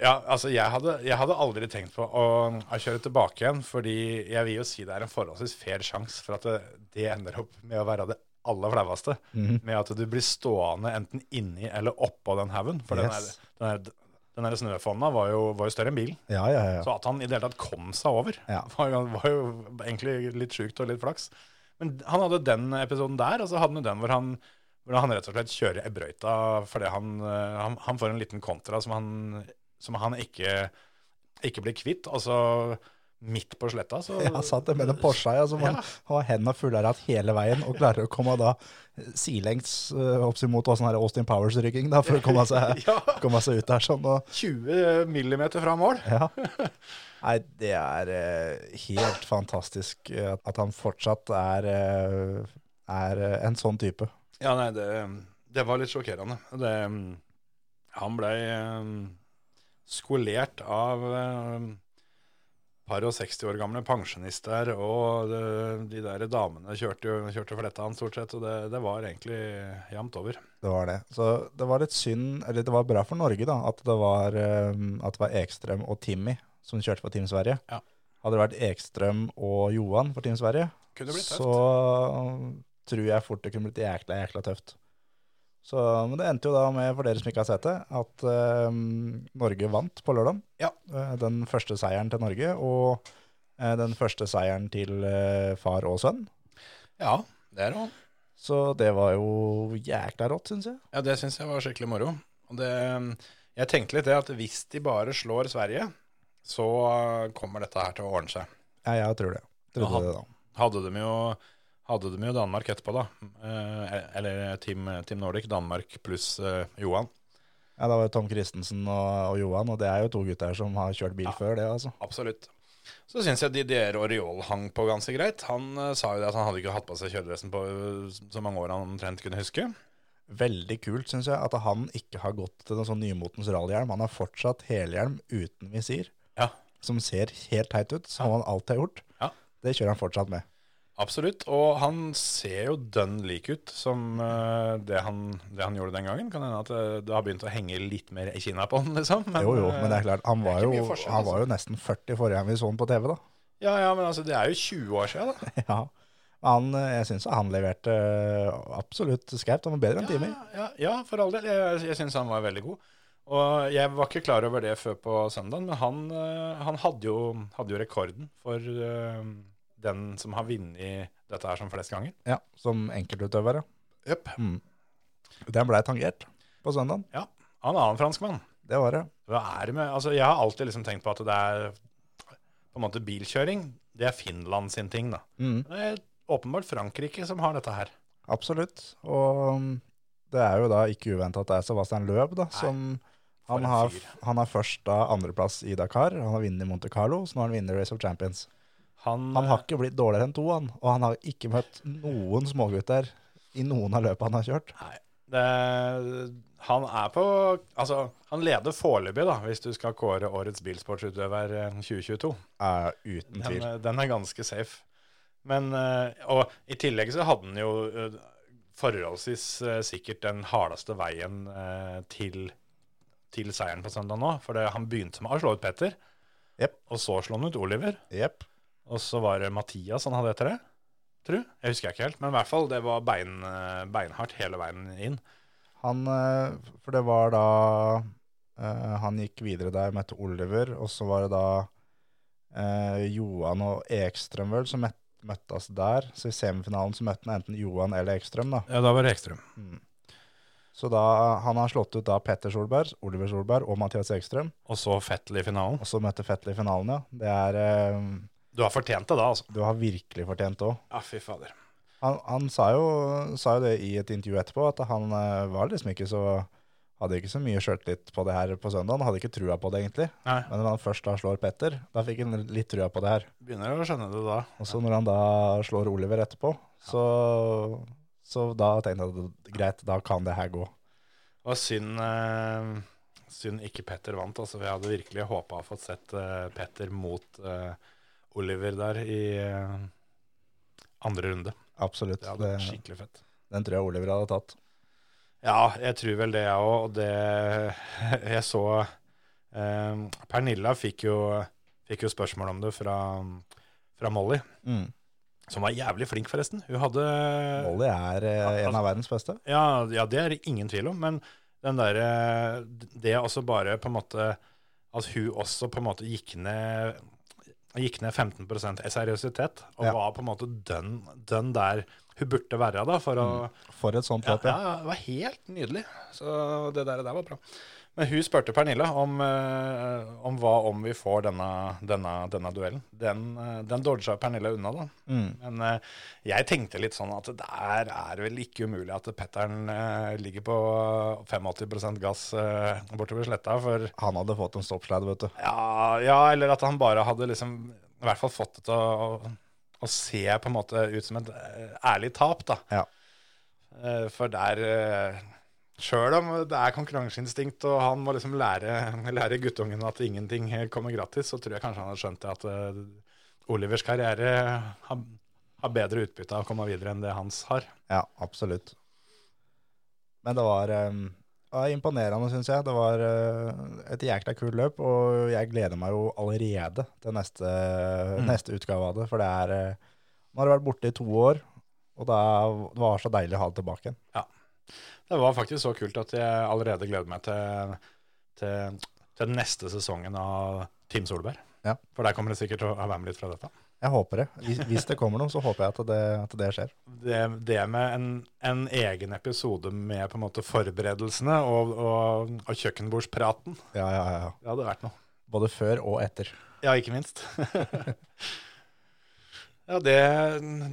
Speaker 1: ja, altså jeg hadde, jeg hadde aldri tenkt på å, å kjøre tilbake igjen, fordi jeg vil jo si det er en forholdsvis fair sjanse for at det, det ender opp med å være det aller flaueste.
Speaker 2: Mhm.
Speaker 1: Med at du blir stående enten inni eller oppå den haugen. For
Speaker 2: Yes.
Speaker 1: den, er, den, der, den der snøfonna var var jo større enn bilen.
Speaker 2: Ja, ja, ja.
Speaker 1: Så at han i det hele tatt kom seg over,
Speaker 2: Ja.
Speaker 1: var, jo, var jo egentlig litt sjukt og litt flaks. Men han hadde den episoden der, og så hadde han jo den hvor han, hvor han rett og slett kjører ebrøyta, fordi han, eh, han, han får en liten kontra som han, som han ikke, ikke blir kvitt. Altså midt på sletta, så
Speaker 2: Ja, satt det mellom ja, som
Speaker 1: Ja.
Speaker 2: har, hendene fulle av ratt hele veien og klarer å komme da sidelengs uh, opp mot sånn Austin Powers-rygging for å komme seg,
Speaker 1: Ja.
Speaker 2: komme seg ut der sånn. Og,
Speaker 1: 20 millimeter fra mål.
Speaker 2: ja. Nei, det er eh, helt fantastisk eh, at, han fortsatt er, eh, er eh, en sånn type.
Speaker 1: Ja, nei, det, det var litt sjokkerende. Det, han ble skolert av eh, par og 60 år gamle pensjonister, og det, de der damene kjørte kjørte fletta han stort sett, og det, det var egentlig jevnt over.
Speaker 2: Det var det. Så det var litt synd, eller det var bra for Norge da, at det var, eh, at det var Ekstrøm og Timmy som kjørte for Team Sverige.
Speaker 1: Ja.
Speaker 2: Hadde det vært Ekstrøm og Johan for Team Sverige, så tror jeg fort det kunne blitt jækla, jækla tøft. Så, men det endte jo da med, for dere som ikke har sett det, at eh, Norge vant på lørdag.
Speaker 1: Ja.
Speaker 2: Eh, den første seieren til Norge, og eh, den første seieren til eh, far og sønn.
Speaker 1: Ja, det er det.
Speaker 2: Så det var jo jækla rått, syns jeg.
Speaker 1: Ja, det syns jeg var skikkelig moro. Og det, jeg tenkte litt det at hvis de bare slår Sverige, så kommer dette her til å ordne seg.
Speaker 2: Ja, jeg tror det. Trodde
Speaker 1: Ja,
Speaker 2: det da.
Speaker 1: Hadde de jo, hadde de jo Danmark etterpå, da. Eh, eller Team, Team Nordic, Danmark pluss eh, Johan.
Speaker 2: Ja, da var det Tom Christensen og, og Johan, og det er jo to gutter som har kjørt bil
Speaker 1: Ja.
Speaker 2: før det, altså.
Speaker 1: Absolutt. Så syns jeg Didier Oriol hang på ganske greit. Han eh, sa jo det at han hadde ikke hatt på seg kjøredressen på eh, så mange år han omtrent kunne huske.
Speaker 2: Veldig kult, syns jeg, at han ikke har gått til noen sånn nymotens rallyhjelm. Han har fortsatt helhjelm uten visir,
Speaker 1: Ja.
Speaker 2: som ser helt teit ut, som han alltid har gjort.
Speaker 1: Ja.
Speaker 2: Det kjører han fortsatt med.
Speaker 1: Absolutt. Og han ser jo dønn lik ut som eh, det, han, det han gjorde den gangen. Kan hende at det, det har begynt å henge litt mer i Kina på han, liksom.
Speaker 2: jo, jo, men det er klart, han var jo,
Speaker 1: forskjell,
Speaker 2: han var jo nesten 40 forrige gang vi så han på TV, da.
Speaker 1: Ja, ja, men altså, det er jo 20 år siden, da.
Speaker 2: ja. Men Han, eh, jeg syns han leverte eh, absolutt skarpt. Han var bedre enn Timmy.
Speaker 1: Ja, ja, ja, for all del. Jeg, jeg syns han var veldig god. Og jeg var ikke klar over det før på søndag, men han, eh, han hadde, jo, hadde jo rekorden for eh, den som har vunnet dette her som flest ganger.
Speaker 2: Ja, Som enkeltutøver, ja.
Speaker 1: Yep.
Speaker 2: Mm. Den blei tangert på søndagen.
Speaker 1: Ja. Han en en franskmann.
Speaker 2: Det var det.
Speaker 1: Hva er det med Altså, jeg har alltid liksom tenkt på at det er på en måte bilkjøring. Det er Finland sin ting, da.
Speaker 2: Mm.
Speaker 1: Det er åpenbart Frankrike som har dette her.
Speaker 2: Absolutt. Og um, det er jo da ikke uventa at det er Sebastian Løb, da, som han har, han har først da andreplass i Dakar. Han har vunnet Monte Carlo, så nå har han vunnet Race of Champions.
Speaker 1: Han,
Speaker 2: Han har ikke blitt dårligere enn to, han. Og han har ikke møtt noen smågutter i noen av løpene han har kjørt.
Speaker 1: Nei. Det, han er på Altså, han leder foreløpig, da, hvis du skal kåre årets bilsportsutøver eh, 2022.
Speaker 2: Ja, uten tvil.
Speaker 1: Den, den er ganske safe. Men eh, Og i tillegg så hadde han jo eh, forholdsvis eh, sikkert den hardeste veien eh, til, til seieren på søndag nå. For det, han begynte med å slå ut Petter,
Speaker 2: yep.
Speaker 1: og så slå han ut Oliver.
Speaker 2: Jepp.
Speaker 1: Og så var det Mathias han hadde etter det, tru. Jeg husker ikke helt, men i hvert fall, det var bein, eh, beinhardt hele veien inn.
Speaker 2: Han eh, For det var da eh, Han gikk videre der, møtte Oliver, og så var det da Johan og Ekstrøm vel som møt, møttes der. Så i semifinalen så møtte han enten Johan eller Ekstrøm, da.
Speaker 1: Ja, da var det Ekstrøm.
Speaker 2: Så da Han har slått ut da Petter Solberg, Oliver Solberg og Mathias Ekstrøm.
Speaker 1: Og så Fettel i finalen.
Speaker 2: Og så møtte Fettel i finalen, ja. Det er
Speaker 1: Du har fortjent det da, altså.
Speaker 2: Du har virkelig fortjent det òg.
Speaker 1: Ja, fy fader.
Speaker 2: Han, han sa, jo, sa jo det i et intervju etterpå, at han eh, var liksom ikke så hadde ikke så mye sjøltillit på det her på søndag. Han hadde ikke trua på det, egentlig.
Speaker 1: Nei,
Speaker 2: Men når han først da slår Petter, da fikk han litt trua på det her.
Speaker 1: begynner å skjønne det da.
Speaker 2: Og så når han da slår Oliver etterpå, så, så da tenkte jeg at greit, da kan det her gå.
Speaker 1: Og synd, eh, synd ikke Petter vant. Altså, jeg hadde virkelig håpa å ha fått sett eh, Petter mot eh, Oliver der i eh, andre runde.
Speaker 2: Absolutt.
Speaker 1: Det hadde vært skikkelig fett.
Speaker 2: den tror jeg Oliver hadde tatt.
Speaker 1: Ja, jeg tror vel det, jeg òg. Og det Jeg så eh, Pernilla fikk jo, fikk jo spørsmål om det fra, fra Molly,
Speaker 2: Mm.
Speaker 1: som var jævlig flink, forresten. Hun hadde
Speaker 2: Molly er eh, en av verdens beste.
Speaker 1: Ja, ja, det er det ingen tvil om. Men den derre Det også bare på en måte At hun også på en måte gikk ned Gikk ned 15 i seriøsitet, og
Speaker 2: Ja.
Speaker 1: var på en måte dønn, dønn der hun burde være da, for å
Speaker 2: For et sånt løp,
Speaker 1: ja,
Speaker 2: ja.
Speaker 1: det var helt nydelig. Så det der, der var bra. Men hun spurte Pernille om, eh, om hva om vi får denne, denne, denne duellen. Den, uh, den dodga Pernille unna, da.
Speaker 2: Mm.
Speaker 1: Men eh, jeg tenkte litt sånn at der er vel ikke umulig at Petteren eh, ligger på 85% gass bortover sletta. For
Speaker 2: Han hadde fått en stoppslide, vet du.
Speaker 1: ja, ja, eller at han bare hadde liksom i hvert fall fått det til å, å se på en måte ut som et eh, ærlig tap, da.
Speaker 2: Ja.
Speaker 1: Eh, for der Sjøl om det er konkurranseinstinkt, og han må liksom lære, lære guttungen at ingenting kommer gratis, så tror jeg kanskje han har skjønt det at eh, Olivers karriere har, har bedre utbytte av å komme videre enn det hans har.
Speaker 2: Ja, absolutt. Men det var, var imponerende, syns jeg. Det var eh, et jækla kult løp, og jeg gleder meg jo allerede til neste,
Speaker 1: Mm.
Speaker 2: neste utgave av det. For det er Nå har jeg vært borte i to år, og da, det var så deilig å ha det tilbake igjen.
Speaker 1: Det var faktisk så kult at jeg allerede gleder meg til, til, til neste sesongen av Team Solberg.
Speaker 2: Ja.
Speaker 1: For der kommer det sikkert til å være med litt fra dette.
Speaker 2: Jeg håper det. Hvis, det kommer noe, så håper jeg at det, at det skjer.
Speaker 1: Det, det med en, en egen episode med på en måte forberedelsene og, og, og kjøkkenbordspraten,
Speaker 2: Ja, ja, ja.
Speaker 1: det hadde vært noe.
Speaker 2: Både før og etter.
Speaker 1: Ja, ikke minst. ja, det,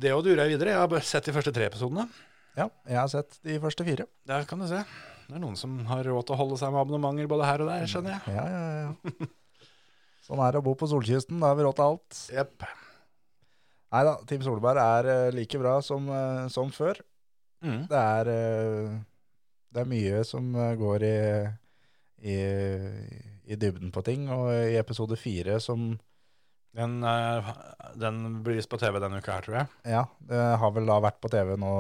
Speaker 1: det å dure videre. Jeg har sett de første tre episodene.
Speaker 2: Ja, jeg har sett de første fire.
Speaker 1: Der kan du se. Det er noen som har råd til å holde seg med abonnementer både her og der, skjønner jeg.
Speaker 2: Ja, ja, ja. Sånn er det å bo på solkysten. Da har vi råd til alt.
Speaker 1: Yep.
Speaker 2: Nei da, Team Solberg er eh, like bra som, eh, som før.
Speaker 1: Mm.
Speaker 2: Det er, eh, det er mye som går i, i, i dybden på ting, og i episode fire som
Speaker 1: Den, eh, den blir på TV denne uka her, tror jeg.
Speaker 2: Ja, det har vel da vært på TV nå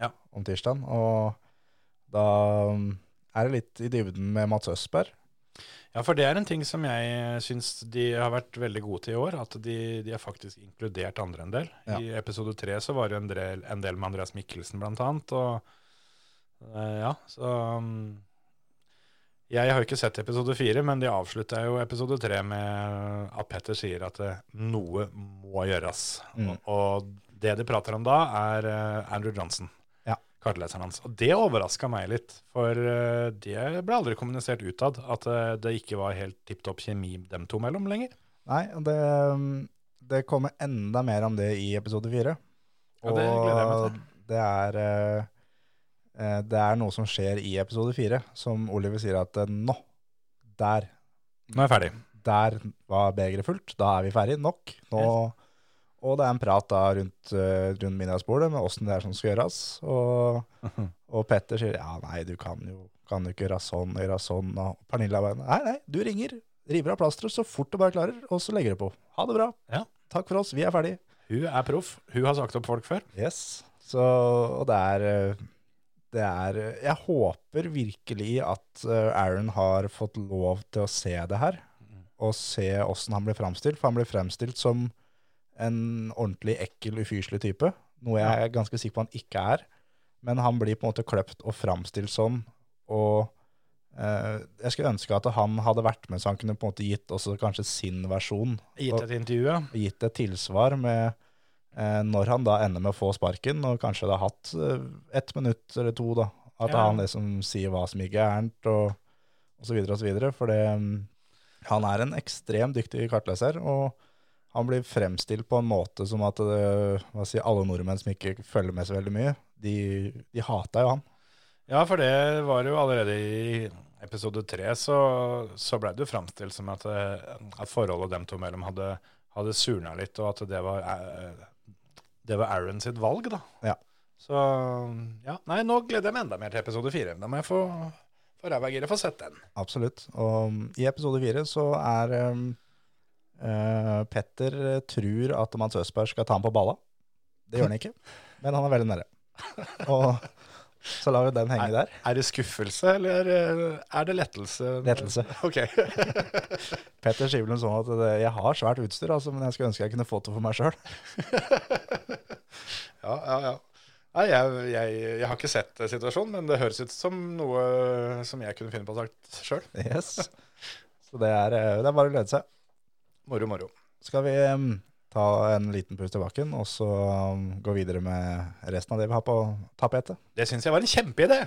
Speaker 1: Ja.
Speaker 2: om tirsdagen, og da um, er det litt i dybden med Mats Østberg.
Speaker 1: Ja, for det er en ting som jeg syns de har vært veldig gode til i år. At de, de har faktisk inkludert andre en del.
Speaker 2: Ja.
Speaker 1: I episode tre så var det en del, en del med Andreas Mikkelsen blant annet. Og eh, ja, så um, Jeg har jo ikke sett episode fire, men de avslutta jo episode tre med at Petter sier at eh, noe må gjøres.
Speaker 2: Mm.
Speaker 1: Og, og det de prater om da, er eh, Andrew Johnson.
Speaker 2: Ja.
Speaker 1: Kartleseren hans. Og det overraska meg litt, for eh, det ble aldri kommunisert utad at det ikke var helt tipp topp kjemi dem to mellom lenger.
Speaker 2: Nei, det, um, det kommer enda mer om det i episode fire.
Speaker 1: Ja, det gleder jeg meg til.
Speaker 2: det er, det er noe som skjer i episode fire, som Oliver sier at eh, nå, der,
Speaker 1: Nå er jeg ferdig.
Speaker 2: der var begeret fullt, da er vi ferdig, nok. Nå, og det er en prat da rundt, eh, rundt middagsbordet med åssen det er som skal gjøres. Og, og Petter sier ja, nei, du kan jo, kan jo ikke gjøre sånn, gjøre sånn. Og Pernilla bare nei, nei, du ringer, river av plasteret så fort du bare klarer, og så legger du på. Ha det bra.
Speaker 1: Ja.
Speaker 2: Takk for oss, vi er ferdig.
Speaker 1: Hun er proff. Hun har sagt opp folk før.
Speaker 2: Yes. Så, og det er, eh, det er eh, Jeg håper virkelig at eh, Aaron har fått lov til å se det her, og se åssen han blir framstilt. For han blir fremstilt som en ordentlig ekkel, ufyselig type. Noe jeg er ganske sikker på han ikke er. Men han blir på en måte kløpt og framstilt sånn. Og eh, jeg skulle ønske at han hadde vært med, så han kunne på en måte gitt også kanskje sin versjon.
Speaker 1: Gitt et intervju, ja.
Speaker 2: gitt et tilsvar med når han da ender med å få sparken, og kanskje det har hatt eh, ett minutt eller to, da. At
Speaker 1: Ja.
Speaker 2: han liksom sier hva som gikk gærent, og, og så videre og så videre. For det, mm, han er en ekstremt dyktig kartleser, og han blir fremstilt på en måte som at det, hva si, alle nordmenn som ikke følger med så veldig mye, de, de hata jo han.
Speaker 1: Ja, for det var jo allerede i episode tre så, så ble det jo framstilt som at, eh, at forholdet dem to mellom hadde, hadde surna litt, og at det var, eh, det var Aaron sitt valg, da.
Speaker 2: Ja.
Speaker 1: Så ja, nei, nå gleder jeg meg enda mer til episode fire. Da må jeg få, få ræva i giret for å sette den.
Speaker 2: Absolutt. Og um, i episode fire så er um, uh, Petter tror at Mats Østberg skal ta ham på balla. Det gjør han ikke, men han er veldig nære. Og så lar vi den henge der.
Speaker 1: Er det skuffelse, eller eh, er det lettelse?
Speaker 2: Lettelse.
Speaker 1: Ok.
Speaker 2: Petter sier vel noe sånn at det, jeg har svært utstyr, altså, men jeg skulle ønske jeg kunne fått det for meg sjøl.
Speaker 1: Ja, ja, ja. Nei, jeg, jeg, jeg har ikke sett eh, situasjonen, men det høres ut som noe som jeg kunne finne på å sagt sjøl.
Speaker 2: Yes. Så det er, eh, det er bare å glede seg.
Speaker 1: Moro, moro.
Speaker 2: Skal vi ta en liten pust i bakken, og så um, gå videre med resten av det vi har på tapetet?
Speaker 1: Det syns jeg var en kjempeidé.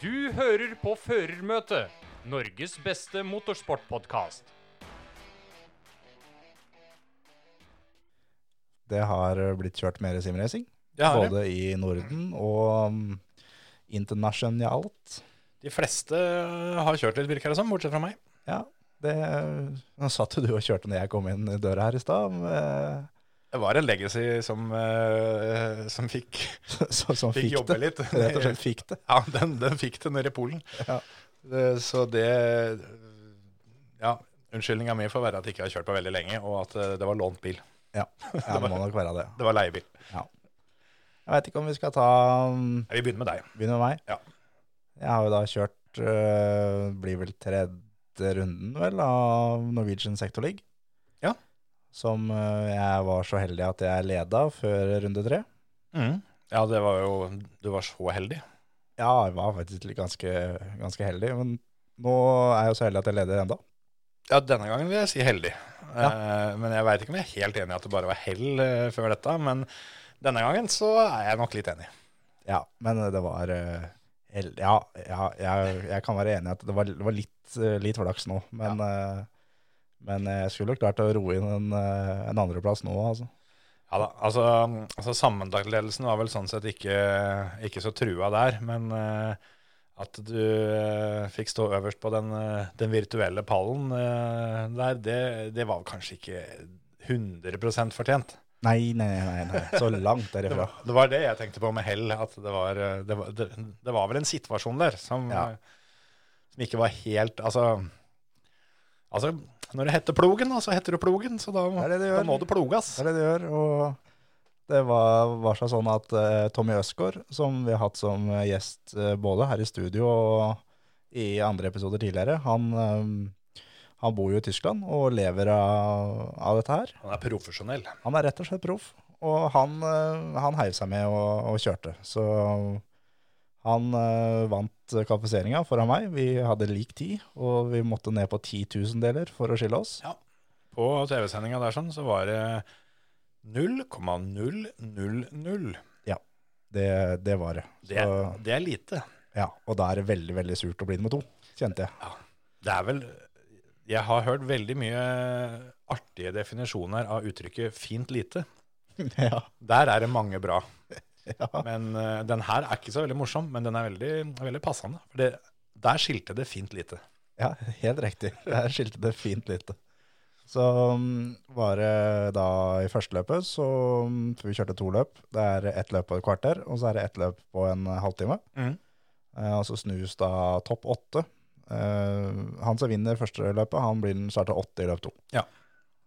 Speaker 3: Du hører på Førermøtet, Norges beste motorsportpodkast.
Speaker 2: Det har blitt kjørt mer simracing,
Speaker 1: det.
Speaker 2: både i Norden og um, internasjonalt.
Speaker 1: De fleste har kjørt litt, virker det som, bortsett fra meg.
Speaker 2: Ja, det, nå satt jo du og kjørte når jeg kom inn døra her i stad.
Speaker 1: Det var en legacy som, eh, som fikk,
Speaker 2: så- Som
Speaker 1: fikk
Speaker 2: fikk
Speaker 1: jobbe
Speaker 2: det.
Speaker 1: litt.
Speaker 2: Rett og slett fikk det.
Speaker 1: Ja, den, den fikk det nede i Polen.
Speaker 2: Ja.
Speaker 1: Det, så det Ja, unnskyldninga mi får være at jeg ikke har kjørt på veldig lenge, og at eh, det var lånt bil.
Speaker 2: Ja, ja det må nok være det.
Speaker 1: Det var leiebil.
Speaker 2: Jeg veit ikke om vi skal ta um,
Speaker 1: Vi begynner med deg.
Speaker 2: Begynner med meg.
Speaker 1: Ja.
Speaker 2: Jeg har jo da kjørt øh, Blir vel tredje runden, vel, av Norwegian Sector League.
Speaker 1: Ja.
Speaker 2: Som øh, jeg var så heldig at jeg leda før runde tre.
Speaker 1: Ja, det var jo Du var så heldig.
Speaker 2: Ja, jeg var faktisk ganske, ganske heldig, men nå er jeg jo så heldig at jeg leder enda.
Speaker 1: Ja, denne gangen vil jeg si heldig. Eh, men jeg veit ikke om jeg er helt enig i at det bare var hell eh, før dette. Men denne gangen så er jeg nok litt enig.
Speaker 2: Ja, men det var Ja, ja jeg, jeg kan være enig i at det var, det var litt, øh, litt flaks nå, men, ja. men jeg skulle klart å roe inn en, en andreplass nå, altså.
Speaker 1: Ja da, altså, altså Sammenlagtledelsen var vel sånn sett ikke, ikke så trua der, men eh, at du eh, fikk stå øverst på den, eh, den virtuelle pallen eh, der, det, det var kanskje ikke 100% fortjent.
Speaker 2: Nei, nei, nei, nei. Så langt
Speaker 1: Det
Speaker 2: derifra.
Speaker 1: var, det var det jeg tenkte på med hell, at det var, eh, det var, det, det var vel en situasjon der som,
Speaker 2: Ja.
Speaker 1: eh, som ikke var helt Altså, altså når det heter plogen, så heter det plogen, så da,
Speaker 2: Det det det
Speaker 1: da må det plogas.
Speaker 2: Det er det det gjør. Og det var, var så sånn at uh, Tommy Østgaard, som vi har hatt som gjest uh, både her i studio og i andre episoder tidligere, han, eh, han bor jo i Tyskland og lever av, av dette her.
Speaker 1: Han er profesjonell.
Speaker 2: Han er rett og slett proff, og han, eh, han heiv seg med og, og kjørte. Så han eh, vant kvalifiseringa foran meg. Vi hadde lik tid, og vi måtte ned på 10 000-deler for å skille oss. Ja.
Speaker 1: På TV-sendinga der sånn, så var det 0,000.
Speaker 2: Det, det var det.
Speaker 1: Det,
Speaker 2: Så,
Speaker 1: det er lite.
Speaker 2: ja, og da er det veldig, veldig surt å bli nummer to, kjente jeg.
Speaker 1: Ja, Det er vel Jeg har hørt veldig mye artige definisjoner av uttrykket 'fint lite'.
Speaker 2: ja,
Speaker 1: Der er det mange bra.
Speaker 2: ja.
Speaker 1: Men uh, den her er ikke så veldig morsom, men den er veldig, veldig passende. For det, der skilte det fint lite.
Speaker 2: ja, helt riktig. Der skilte det fint lite. Så um, var det da i første løpet, så um, for vi kjørte to løp. Det er ett løp på et kvarter, og så er det ett løp på en halvtime.
Speaker 1: Mm.
Speaker 2: Uh, og så snus da topp åtte. Eh, han som vinner første løpet, han blir den starta åtte i løp to.
Speaker 1: Ja.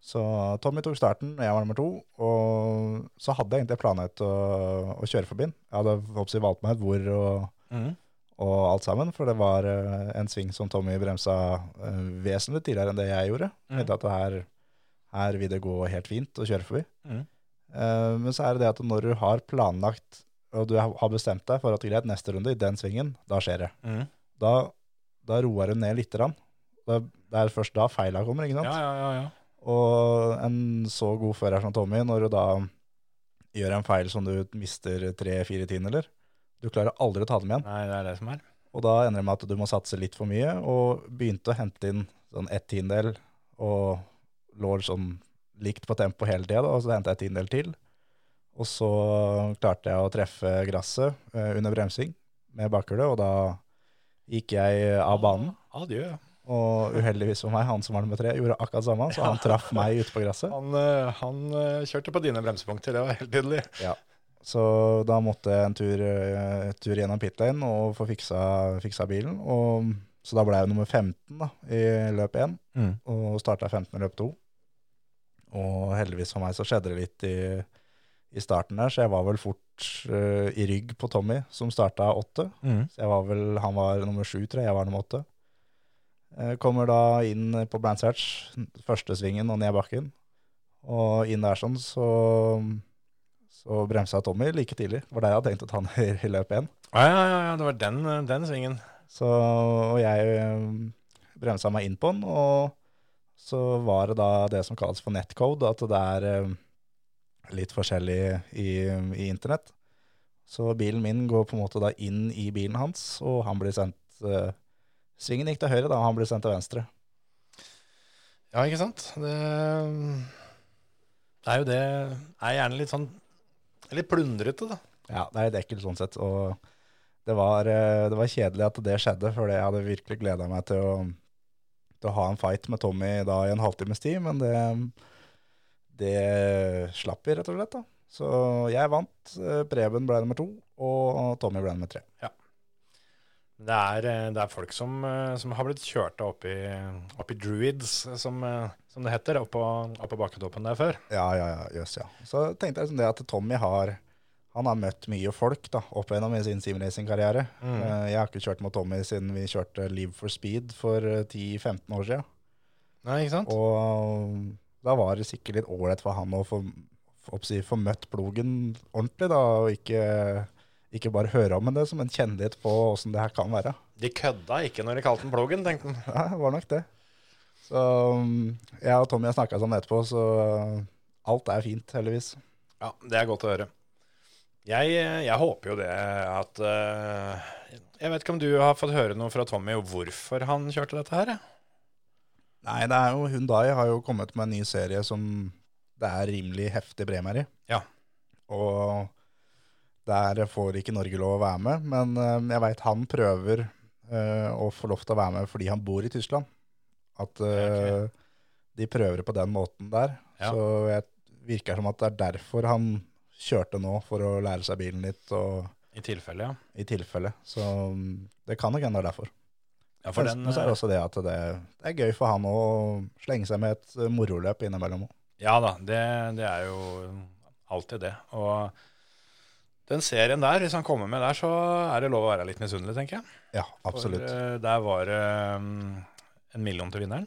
Speaker 2: Så Tommy tok starten, jeg var nummer to, og så hadde jeg egentlig planlagt å, å kjøre forbi den. Jeg hadde oppsett, valgt meg et hvor og,
Speaker 1: mm.
Speaker 2: og alt sammen, for det var eh, en sving som Tommy bremsa eh, vesentlig tidligere enn det jeg gjorde.
Speaker 1: Mm.
Speaker 2: Jeg at her, her vil det gå helt fint å kjøre forbi. Mm. Men så er det det at når du har planlagt, og du har har bestemt deg for at greit, neste runde i den svingen, da skjer det.
Speaker 1: Mm.
Speaker 2: Da, da roer du ned litt. Det er først da feila kommer, ikke sant?
Speaker 1: Ja, ja, ja, ja.
Speaker 2: Og en så god fører som Tommy, når du da gjør en feil som du mister tre-fire tiendeler, du klarer aldri å ta dem igjen.
Speaker 1: Nei, det er det som er.
Speaker 2: Og da ender det med at du må satse litt for mye, og begynte å hente inn sånn ett tiendedel, og lå sånn likt på tempo hele tida, og så henta jeg et tiendedel til. Og så klarte jeg å treffe gresset eh, under bremsing med bakhjulet, og da gikk jeg av banen.
Speaker 1: Adjø.
Speaker 2: Og uheldigvis for meg, han som var nummer tre, gjorde akkurat samme, så han traff meg ute på gresset.
Speaker 1: Han, eh, han eh, kjørte på dine bremsepunkter, det var helt tydelig.
Speaker 2: Ja. Så da måtte jeg en tur, eh, tur gjennom pit lane og få fiksa, fiksa bilen. Og, så da ble jeg nummer 15 da, i løp 1,
Speaker 1: Mm.
Speaker 2: og starta 15 i løp 2. Og heldigvis for meg så skjedde det litt i, i starten der, så jeg var vel fort uh, i rygg på Tommy, som starta åtte.
Speaker 1: Mm.
Speaker 2: Så jeg var vel, han var nummer sju, tror jeg, jeg var nummer 8. Eh, kommer da inn på Blanchard, første svingen og ned bakken. Og inn der sånn, så, så bremsa Tommy like tidlig. Det var der jeg hadde tenkt å ta han i, løp én.
Speaker 1: Ja, ja, ja, det var den, den svingen.
Speaker 2: Så, og jeg eh, bremsa meg inn på den, og så var det da det som kalles for netcode, at det er litt forskjellig i, i internett. Så bilen min går på en måte da inn i bilen hans, og han blir sendt eh, Svingen gikk til høyre, da, og han blir sendt til venstre.
Speaker 1: Ja, ikke sant? Det, det er jo det er gjerne litt sånn litt plundrete, da.
Speaker 2: Ja, det er litt ekkelt sånn sett. Og det var, eh, det var kjedelig at det skjedde, for jeg hadde virkelig gleda meg til å, til å ha en fight med Tommy da i en halvtimes tid, men det, det slapp vi, rett og slett. da. Så jeg vant. eh, Preben ble nummer to, og Tommy ble nummer tre.
Speaker 1: Det er, eh, det er folk som, eh, som har blitt kjørt opp i, opp i druids, som, som det heter, oppå, oppå bakketoppen der før.
Speaker 2: Ja, ja, ja, jøss, ja. Så tenkte jeg liksom det at Tommy har han har møtt mye folk da, opp gjennom i sin simracing-karriere.
Speaker 1: Mm.
Speaker 2: Jeg har ikke kjørt mot Tommy siden vi kjørte Live for Speed for eh, 10-15 år siden.
Speaker 1: Nei, ikke sant?
Speaker 2: Og da var det sikkert litt ålreit for han å få, få, møtt plogen ordentlig, da, og ikke, ikke bare høre om det, som en kjenne litt på åssen det her kan være.
Speaker 1: De kødda ikke når de kalte den plogen, tenkte han.
Speaker 2: Ja, det var nok det. Så um, jeg og Tommy har snakka sammen etterpå, så alt er fint, heldigvis.
Speaker 1: Ja, det er godt å høre. Jeg, jeg håper jo det at uh, Jeg vet ikke om du har fått høre noe fra Tommy hvorfor han kjørte dette her? jeg?
Speaker 2: Nei, det er jo Hyundai har jo kommet med en ny serie som det er rimelig heftig premier i.
Speaker 1: Ja.
Speaker 2: Og der får ikke Norge lov å være med, men eh, jeg veit han prøver uh, å få lov til å være med fordi han bor i Tyskland. At eh, de prøver på den måten der.
Speaker 1: Ja.
Speaker 2: Så det virker som at det er derfor han kjørte nå, for å lære seg bilen litt, og
Speaker 1: I tilfelle, ja.
Speaker 2: i tilfelle. Så mm, det kan nok hende det er derfor.
Speaker 1: Ja for den,
Speaker 2: men så er
Speaker 1: eh,
Speaker 2: det også det at det, det er gøy for han å slenge seg med et eh, moroløp innimellom. også.
Speaker 1: Ja da, det, det er jo alltid det. Og den serien der, hvis han kommer med der, så er det lov å være litt misunnelig, tenker jeg.
Speaker 2: Ja, absolutt.
Speaker 1: For eh, der var det um, en million til vinneren.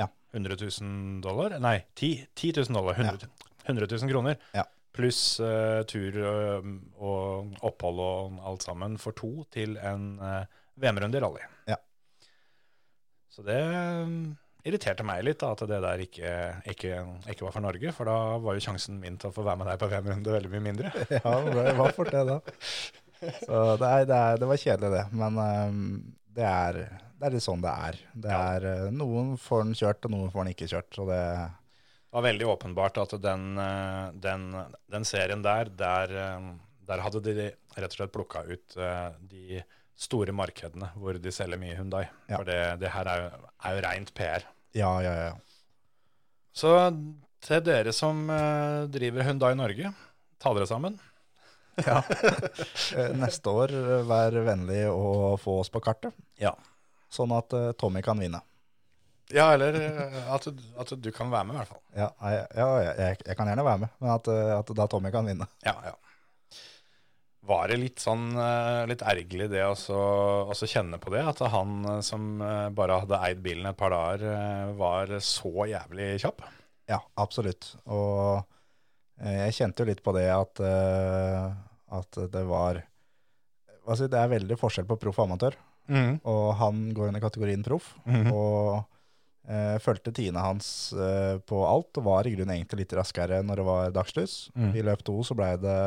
Speaker 2: Ja.
Speaker 1: 100 000 dollar? Nei, 10, 10 000 dollar. 100, 100 000 kroner.
Speaker 2: Ja.
Speaker 1: Pluss uh, tur og, og opphold og alt sammen for to til en uh, VM-runde i rally.
Speaker 2: Ja.
Speaker 1: Så det um, irriterte meg litt da, at det der ikke, ikke, ikke var for Norge, for da var jo sjansen min til å få være med deg på VM-runde veldig mye mindre.
Speaker 2: ja, det var fort det, da. Så det, er, det, er, det var kjedelig, det. Men um, det, er, det er litt sånn det er. Det
Speaker 1: Ja.
Speaker 2: er eh, Noen får den kjørt, og noen får den ikke kjørt. Og det,
Speaker 1: var veldig åpenbart at den, eh, den, den serien der, der, eh, der hadde de rett og slett plukka ut eh, de store markedene hvor de selger mye Hundai.
Speaker 2: Ja.
Speaker 1: For det, det her er jo, er jo rent PR.
Speaker 2: ja, ja, ja.
Speaker 1: Så til dere som eh, driver Hundai Norge, ta dere sammen.
Speaker 2: ja. Eh, Neste år, eh, vær vennlig å få oss på kartet.
Speaker 1: Ja.
Speaker 2: Sånn at eh, Tommy kan vinne.
Speaker 1: Ja, eller at, at du kan være med, i hvert fall.
Speaker 2: Ja, jeg, ja jeg, jeg kan gjerne være med, men at, at da Tommy kan vinne.
Speaker 1: Ja, ja. Var det litt sånn eh, litt ergerlig det å kjenne på det? At han eh, som eh, bare hadde eid bilen et par dager, var så jævlig kjapp?
Speaker 2: Ja, absolutt. Og jeg kjente jo litt på det at, at det var si, Det er veldig forskjell på proff og amatør. Og han går under kategorien proff.
Speaker 1: Mhm.
Speaker 2: Og eh, fulgte tidene hans eh, på alt, og var i grunnen egentlig litt raskere når det var dagslys.
Speaker 1: Mm.
Speaker 2: I løp to så blei det,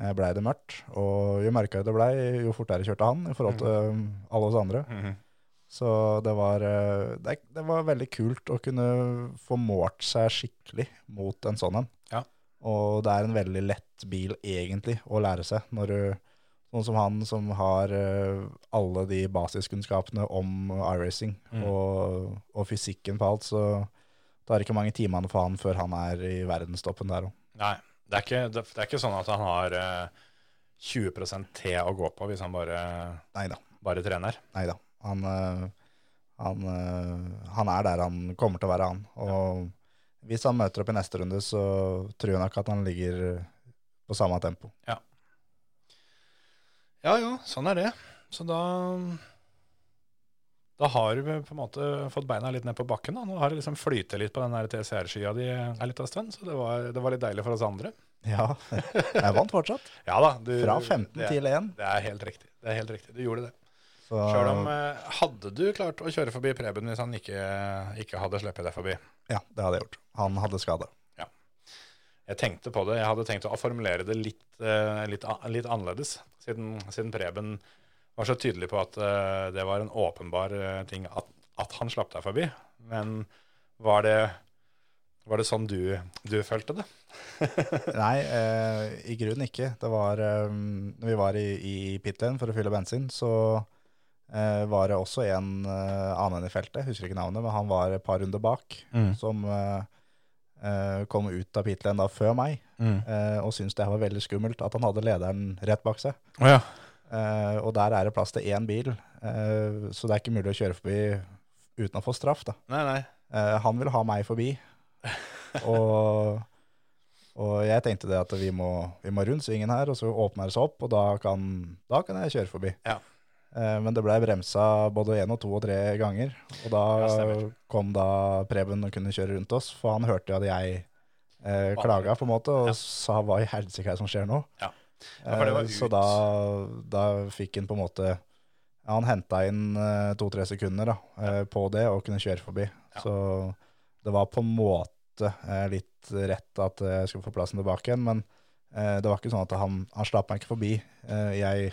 Speaker 2: eh, ble det mørkt. Og jo mørkere det blei, jo fortere kjørte han i forhold til mm. alle oss andre.
Speaker 1: Mhm.
Speaker 2: Så det var, eh, det, det var veldig kult å kunne få målt seg skikkelig mot en sånn en.
Speaker 1: Ja.
Speaker 2: Og det er en veldig lett bil egentlig å lære seg. Når du, sånn som han som har alle de basiskunnskapene om iRacing
Speaker 1: Mm.
Speaker 2: og, og fysikken på alt, så det ikke mange timene for han før han er i verdenstoppen der òg.
Speaker 1: Det er, ikke, det, det er ikke sånn at han har eh, 20% T å gå på hvis han bare,
Speaker 2: Neida.
Speaker 1: bare trener.
Speaker 2: Nei da. Han, øh, han, øh, han er der han kommer til å være, han. Og hvis han møter opp i neste runde, så tror jeg nok at han ligger på samme tempo.
Speaker 1: Ja, ja, sånn er det. Så da Da har du på en måte fått beina litt ned på bakken. da. Nå har det liksom flytet litt på den TCR-skya di en liten stund, så det var, det var litt deilig for oss andre.
Speaker 2: Ja, jeg vant fortsatt.
Speaker 1: Ja da. Du,
Speaker 2: Fra 15
Speaker 1: det,
Speaker 2: til 1.
Speaker 1: Det er helt riktig. Det er helt riktig. Du gjorde det.
Speaker 2: Så,
Speaker 1: Sjøl om eh, Hadde du klart å kjøre forbi Preben hvis han ikke, ikke hadde sluppet deg forbi?
Speaker 2: Ja, det hadde jeg gjort. Han hadde skade.
Speaker 1: Jeg tenkte på det. Jeg hadde tenkt å formulere det litt, eh, litt, litt annerledes, siden, siden Preben var så tydelig på at uh, det var en åpenbar uh, ting at, at han slapp deg forbi. Men var det, var det sånn du, du følte det?
Speaker 2: Nei, uh, i grunnen ikke. Det var um, Når vi var i, i pit for å fylle bensin, så var det også en annen i feltet, husker ikke navnet, men han var et par runder bak, som eh, eh, kom ut av pit lane før meg, mm. og syntes det var veldig skummelt at han hadde lederen rett bak seg.
Speaker 1: Oh, ja.
Speaker 2: Eh, og der er det plass til én bil, uh, så det er ikke mulig å kjøre forbi uten å få straff. da.
Speaker 1: Nei, nei.
Speaker 2: Uh, han vil ha meg forbi. og, og jeg tenkte det at vi må, vi må rundt svingen her, og så åpner det seg opp, og da kan, da kan jeg kjøre forbi.
Speaker 1: Ja.
Speaker 2: Men det ble bremsa både én og to og tre ganger. Og da
Speaker 1: Ja,
Speaker 2: kom da Preben og kunne kjøre rundt oss, for han hørte jo at jeg klaga, på en måte, og
Speaker 1: Ja.
Speaker 2: sa hva i helsike er det som skjer nå?
Speaker 1: Ja. Ja,
Speaker 2: Eh, Så da, da fikk han på en måte ja, Han henta inn eh, to-tre sekunder da, eh, på det og kunne kjøre forbi.
Speaker 1: Ja.
Speaker 2: Så det var på en måte litt rett at jeg skulle få plassen tilbake igjen, men det var ikke sånn at han, han slapp meg ikke forbi. Jeg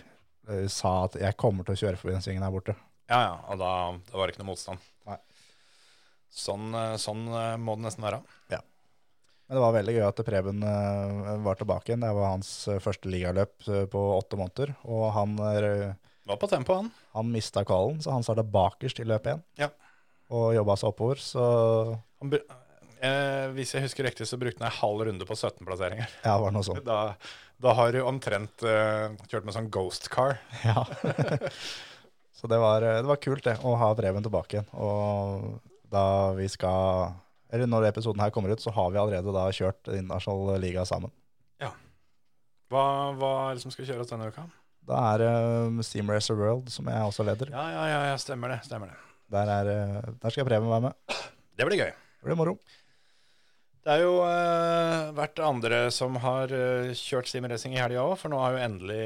Speaker 2: sa at jeg kommer til å kjøre forbi den svingen her borte.
Speaker 1: Ja, ja. Og da, da var det ikke noe motstand. Sånn, sånn må det nesten være.
Speaker 2: Men det var veldig gøy at Preben eh, var tilbake igjen. Det var hans eh, første ligaløp eh, på åtte måneder, og han
Speaker 1: Var på tempo, han.
Speaker 2: Han mista kvalen, så han starta bakerst i løpet igjen.
Speaker 1: Ja.
Speaker 2: Og jobba seg oppover, så
Speaker 1: han eh, hvis jeg husker riktig, så brukte han ei halv runde på 17 plasseringer.
Speaker 2: ja, det var noe sånt.
Speaker 1: Da, da har du omtrent eh, kjørt med sånn ghost car.
Speaker 2: Ja. så det var, det var kult, det, å ha Preben tilbake igjen. Og da vi skal Eller når episoden her kommer ut, så har vi allerede da kjørt internasjonal liga sammen.
Speaker 1: Hva, hva er det som skal kjøres denne uka?
Speaker 2: Da er det um, Steam Racer World, som jeg også leder.
Speaker 1: Ja, ja, ja, ja stemmer det. stemmer det.
Speaker 2: Der, er, eh, der skal Preben være med.
Speaker 1: Det blir gøy.
Speaker 2: Det blir moro.
Speaker 1: Det er jo uh, vært andre som har uh, kjørt simracing i helga òg, for nå har jo endelig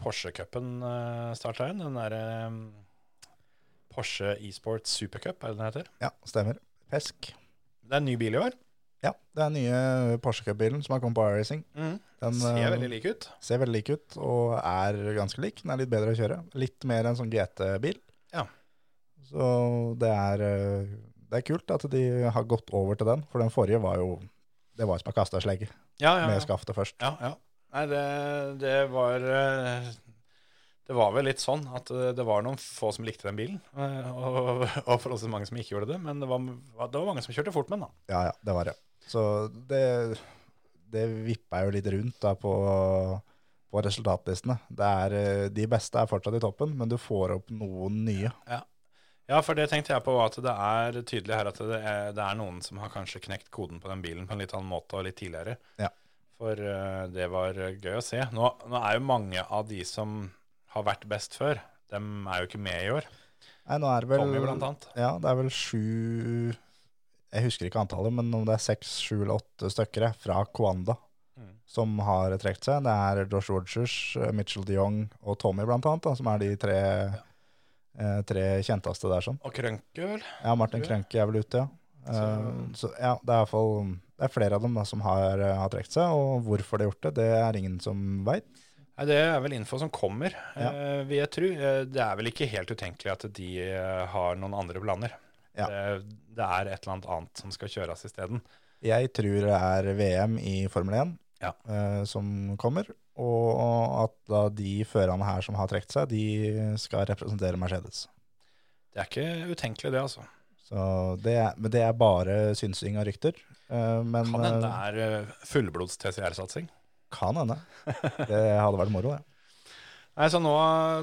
Speaker 1: Porsche-cupen uh, starta igjen. Den derre Porsche eSports Supercup, er det den heter?
Speaker 2: Ja, stemmer. Pesk.
Speaker 1: Det er en ny bil i år.
Speaker 2: Ja, det er den nye Porsche Cup-bilen som har kommet på iRacing. Den
Speaker 1: Ser
Speaker 2: eh,
Speaker 1: veldig lik ut.
Speaker 2: ser veldig lik ut, og er ganske lik. Den er litt bedre å kjøre. Litt mer en sånn GT-bil.
Speaker 1: Ja.
Speaker 2: Så det er, eh, det er kult at de har gått over til den, for den forrige var jo Det var som å kaste en slegge
Speaker 1: Ja, ja,
Speaker 2: med
Speaker 1: ja.
Speaker 2: skaftet først.
Speaker 1: ja, ja. Nei, det, det var eh, Det var vel litt sånn at eh, det var noen få som likte den bilen, eh, og, og forholdsvis mange som ikke gjorde det. Men det var, det var mange som kjørte fort med den, da.
Speaker 2: Ja, ja, det var det. Så det, det vippa jo litt rundt da på, på resultatlistene. Det er, eh, de beste er fortsatt i toppen, men du får opp noen nye.
Speaker 1: Ja, for det tenkte jeg på at det er tydelig her at det er, det er noen som har kanskje knekt koden på den bilen på en litt annen måte og litt tidligere.
Speaker 2: Ja.
Speaker 1: For det var gøy å se. Nå, nå er jo mange av de som har vært best før, dem er jo ikke med i år.
Speaker 2: Nei, nå er det vel
Speaker 1: Tommy blant annet.
Speaker 2: Ja, det er vel sju Jeg husker ikke antallet, men om det er seks, sju eller åtte stykker fra Kwanda
Speaker 1: Mm.
Speaker 2: som har trukket seg. Det er Josh Rogers, Mitchell de Jong og Tommy, blant annet, da, som er de tre, eh, tre kjenteste der. sånn.
Speaker 1: Og Krønke, vel?
Speaker 2: Ja, Martin Krønke er vel ute, ja. Eh, så ja, det er iallfall det er flere av dem da, som har, eh, har trukket seg, og hvorfor de har gjort det, det er ingen som veit.
Speaker 1: Det er vel info som kommer,
Speaker 2: Ja.
Speaker 1: eh, vil jeg tro. Eh, Det er vel ikke helt utenkelig at de eh, har noen andre planer.
Speaker 2: Ja.
Speaker 1: Det, det er et eller annet annet som skal kjøres isteden.
Speaker 2: Jeg tror det er VM i Formel 1
Speaker 1: Ja.
Speaker 2: eh, som kommer, og at da de førerne her som har trukket seg, de skal representere Mercedes.
Speaker 1: Det er ikke utenkelig, det, altså.
Speaker 2: Så det er, men det er bare synsing og rykter. eh, men
Speaker 1: Kan hende det er fullblods TCR-satsing.
Speaker 2: Kan hende. Det hadde vært moro, det.
Speaker 1: Nei, så nå,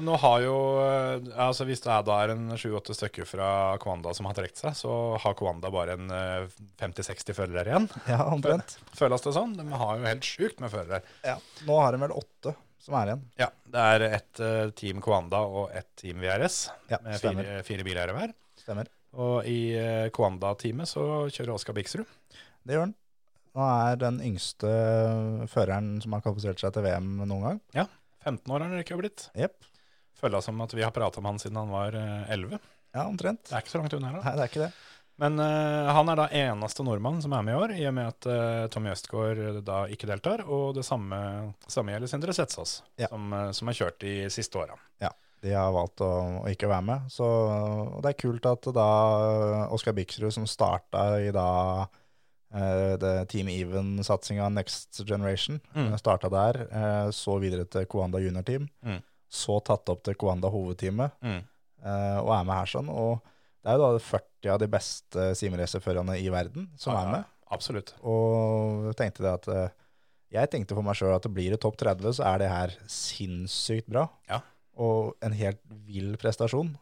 Speaker 1: nå har jo eh, altså Hvis det er da er en sju-åtte stykker fra Kwanda som har trukket seg, så har Kwanda bare en eh, 50-60 følgere igjen.
Speaker 2: Ja, omtrent.
Speaker 1: Føles det sånn? De har jo helt sjukt med følgere.
Speaker 2: Ja. Nå har de vel åtte som er igjen.
Speaker 1: Ja, Det er ett eh, team Kwanda og ett team VRS
Speaker 2: Ja,
Speaker 1: med fire, fire bileiere hver.
Speaker 2: Stemmer.
Speaker 1: Og i eh, Kwanda-teamet så kjører Oskar Biksrud.
Speaker 2: Det gjør den. Nå er den yngste føreren som har kvalifisert seg til VM noen gang.
Speaker 1: Ja, 15 år har han ikke blitt.
Speaker 2: Yep.
Speaker 1: Føles som at vi har prata om han siden han var eh, 11.
Speaker 2: Ja, omtrent.
Speaker 1: Det er ikke så langt unna her, da.
Speaker 2: Nei, det er ikke det.
Speaker 1: Men uh, han er da eneste nordmann som er med i år, i og med at uh, Tommy Østgaard eh, da ikke deltar. Og det samme, samme gjelder Sindre Setsaas,
Speaker 2: Ja.
Speaker 1: som, uh, som har kjørt de siste åra.
Speaker 2: De har valgt å, å ikke være med. Så og det er kult at da Oskar Biksrud, som starta i da det Team Even-satsinga Next Generation,
Speaker 1: Mm.
Speaker 2: eh, starta der, eh, så videre til Koanda juniorteam,
Speaker 1: Mm.
Speaker 2: så tatt opp til Koanda hovedteamet,
Speaker 1: Mm.
Speaker 2: eh, og er med her sånn. Og det er jo da 40 av de beste simracerførerne i verden som er med.
Speaker 1: Absolutt.
Speaker 2: Og tenkte det at Jeg tenkte for meg sjøl at det blir det topp 30, så er det her sinnssykt bra.
Speaker 1: Ja.
Speaker 2: Og en helt vill prestasjon.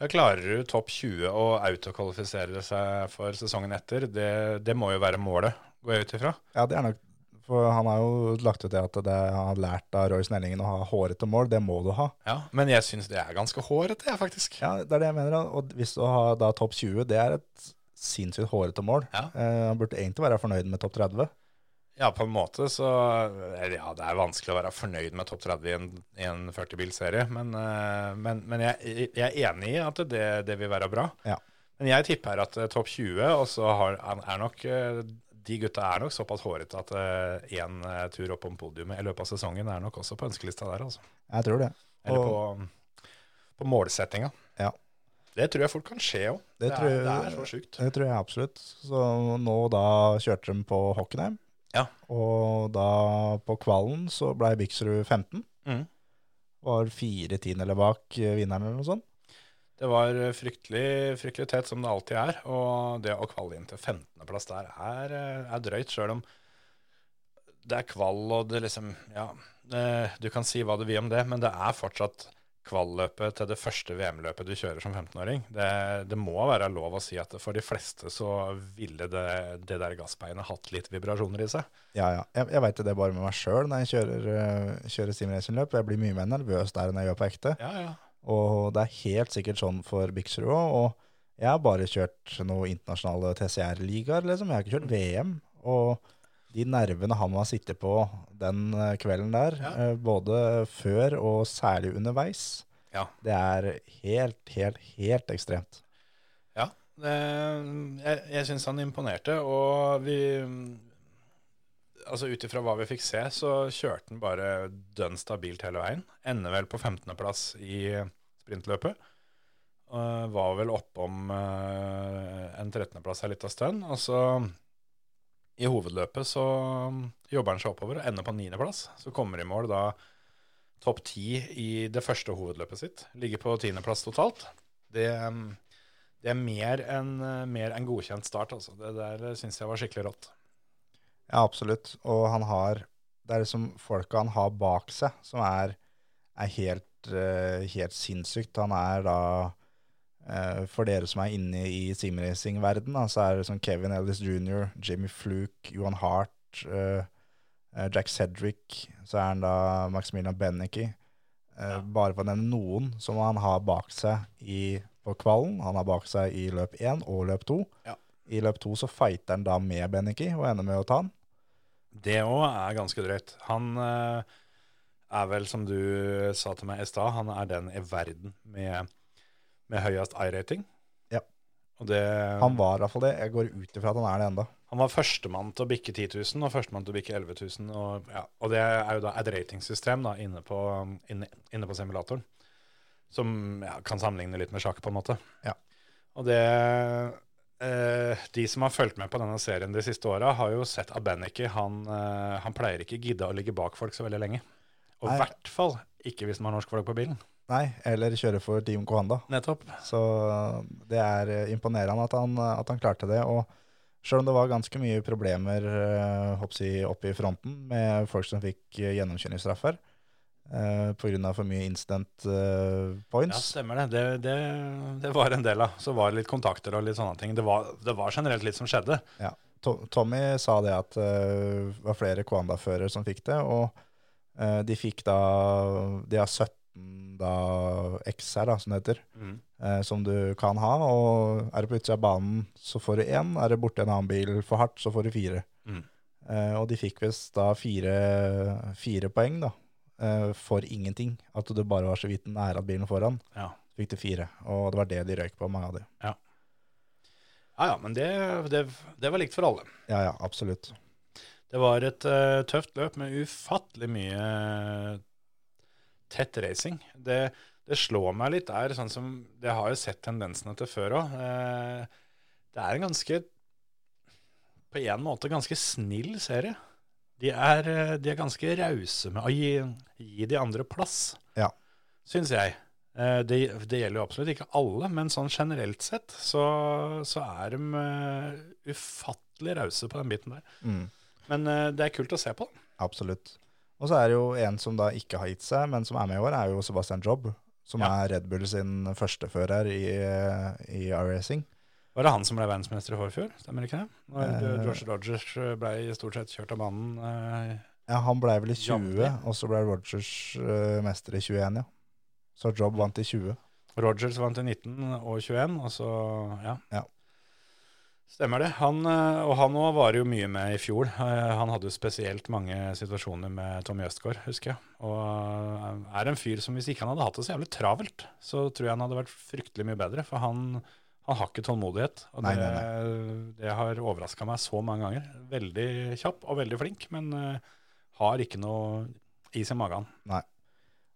Speaker 1: Ja, klarer du topp 20 og autokvalifisere seg for sesongen etter, det, det må jo være målet, går jeg ut ifra.
Speaker 2: Ja, det er nok For han har jo lagt ut det at det, han har lært av Roy Snellingen å ha hårete mål. Det må du ha.
Speaker 1: Ja, Men jeg syns det er ganske hårete, faktisk.
Speaker 2: Ja, det er det jeg mener. Og hvis du har da topp 20, det er et sinnssykt hårete mål.
Speaker 1: Ja.
Speaker 2: Eh, han burde egentlig være fornøyd med topp 30.
Speaker 1: Ja, på en måte så Ja, det er vanskelig å være fornøyd med topp 30 i en, en 40-bilserie, men, eh, men, men jeg, jeg er enig i at det, det vil være bra.
Speaker 2: Ja.
Speaker 1: Men jeg tipper at eh, topp 20, og så er nok eh, De gutta er nok såpass hårete at én tur opp om podiumet i løpet av sesongen er nok også på ønskelista der, altså.
Speaker 2: Jeg tror det.
Speaker 1: Eller
Speaker 2: Og-
Speaker 1: på, på målsettinga.
Speaker 2: Ja.
Speaker 1: Det tror jeg fort kan skje òg.
Speaker 2: Det
Speaker 1: Det, det er så sjukt.
Speaker 2: Det tror jeg absolutt. Så nå da kjørte de på Hockenheim.
Speaker 1: Ja.
Speaker 2: Og da på kvalen så blei Biksrud 15.
Speaker 1: Mm.
Speaker 2: Var fire tiendeler bak eh, vinneren eller noe sånt.
Speaker 1: Det var fryktelig, fryktelig tett, som det alltid er. Og det å kvalle inn til 15.-plass der er, eh, er drøyt, sjøl om det er kvall og det liksom Ja, eh, du kan si hva du vil om det, men det er fortsatt kvalløpet til det første VM-løpet du kjører som 15-åring. Det, det må være lov å si at for de fleste så ville det, det der gassbeinet hatt litt vibrasjoner i seg.
Speaker 2: Ja, ja. Jeg, jeg veit det bare med meg sjøl når jeg kjører, uh, kjører simracingløp. Jeg blir mye mer nervøs der enn jeg gjør på ekte.
Speaker 1: Ja, ja.
Speaker 2: Og det er helt sikkert sånn for Biksrud òg. Og jeg har bare kjørt noen internasjonale TCR-ligaer, liksom. Jeg har ikke kjørt VM. Og de nervene han har ha sittet på den eh, kvelden der,
Speaker 1: Ja.
Speaker 2: eh, både før og særlig underveis,
Speaker 1: Ja.
Speaker 2: det er helt, helt, helt ekstremt.
Speaker 1: Ja, det, jeg, jeg syns han imponerte, og vi Altså ut ifra hva vi fikk se, så kjørte han bare dønn stabilt hele veien. Ender vel på 15.-plass i sprintløpet. Og var vel oppom uh, en 13.-plass en av stund. Og så i hovedløpet så jobber han seg oppover og ender på 9.-plass. Så kommer i mål da topp 10 i det første hovedløpet sitt. Ligger på 10.-plass totalt. Det det er mer enn en godkjent start, altså. Det der syns jeg var skikkelig rått.
Speaker 2: Ja, absolutt. Og han har Det er liksom folka han har bak seg, som er, er helt, eh, helt sinnssykt. Han er da For dere som er inne i simracing-verden, så er det sånn Kevin Ellis jr., Jimmy Fluke, Johan Hart, eh, eh, Jack Cedric, så er han da Maximilian Benneke. Ja. Bare for å nevne noen som han har bak seg i, på kvalen. Han har bak seg i løp 1 og løp 2.
Speaker 1: Ja.
Speaker 2: I løp 2 så fighter han da med Benneke og ender med å ta han.
Speaker 1: Det òg er ganske drøyt. Han eh, er vel, som du sa til meg i stad, han er den i verden med, med høyest I-rating.
Speaker 2: Ja.
Speaker 1: Det,
Speaker 2: Han var i hvert fall det. Jeg går ut ifra at han er det enda.
Speaker 1: Han var førstemann til å bikke 10 000 og førstemann til å bikke 11 000. Og, ja, og det er jo da et ratingsystem da, inne, på, inne, inne på simulatoren. Som ja, kan sammenligne litt med sjakk, på en måte.
Speaker 2: Ja.
Speaker 1: Og det eh, De som har fulgt med på denne serien de siste åra, har jo sett at Bennicky han, eh, han pleier ikke gidde å ligge bak folk så veldig lenge. Og i hvert fall ikke hvis man har norsk flagg på bilen.
Speaker 2: Nei, eller kjøre for Team Kohanda.
Speaker 1: Nettopp.
Speaker 2: Så det er eh, imponerende at han, at han klarte det. Og selv om det var ganske mye problemer eh, hoppsi, oppe i fronten med folk som fikk eh, gjennomkjøringsstraffer eh, pga. for mye instant eh,
Speaker 1: Ja,
Speaker 2: points,
Speaker 1: stemmer det. det. Det det var en del av. Så var det litt kontakter og litt sånne ting. Det var, det var generelt litt som skjedde.
Speaker 2: To- Tommy sa det at det var flere Kwanda-førere som fikk det, og eh, de fikk da De har 17 da X her, da, som det heter, eh, som du kan ha. Og er du på utsida av banen, så får du én. Er du borti en annen bil for hardt, så får du fire.
Speaker 1: Mm.
Speaker 2: Eh, og de fikk visst da fire, fire poeng, da. eh, for ingenting. At du bare var så vidt nære at bilen foran.
Speaker 1: Ja.
Speaker 2: Fikk du fire. Og det var det de røyk på, mange av de.
Speaker 1: Ja, ja, men det, det, det var likt for alle.
Speaker 2: Ja, ja, absolutt.
Speaker 1: Det var et uh, tøft løp med ufattelig mye tett racing. Det, det slår meg litt der, sånn som Det har jo sett tendensene til før òg. det er en ganske På en måte ganske snill serie. De er, eh, de er ganske rause med å gi, gi de andre plass,
Speaker 2: Ja.
Speaker 1: syns jeg. Eh, Det, det gjelder jo absolutt ikke alle, men sånn generelt sett så, så er de eh, ufattelig rause på den biten der.
Speaker 2: Mm.
Speaker 1: Men eh, det er kult å se på.
Speaker 2: Absolutt. Og så er det jo en som da ikke har gitt seg, men som er med i år, er jo Sebastian Jobb. Som
Speaker 1: Ja.
Speaker 2: er Red Bull sin førstefører i, i iRacing.
Speaker 1: Var det han som ble verdensmester i forfjor? Stemmer ikke det? Når
Speaker 2: Eh.
Speaker 1: George Rogers ble i stort sett kjørt av banen. eh,
Speaker 2: Ja, han ble vel i 20,
Speaker 1: Jevnlig.
Speaker 2: og så ble Rogers eh, mester i 21, ja. Så Jobb vant i 20.
Speaker 1: Rogers vant i 19 og 21, og så ja.
Speaker 2: Ja.
Speaker 1: Stemmer det. Han, eh, og han òg var jo mye med i fjor. Eh, Han hadde jo spesielt mange situasjoner med Tommy Østgaard, husker jeg. Og eh, er en fyr som hvis ikke han hadde hatt det så jævlig travelt, så tror jeg han hadde vært fryktelig mye bedre. For han, han har ikke tålmodighet. Og
Speaker 2: Nei,
Speaker 1: det,
Speaker 2: nei,
Speaker 1: det har overraska meg så mange ganger. Veldig kjapp og veldig flink, men har ikke noe is i magen.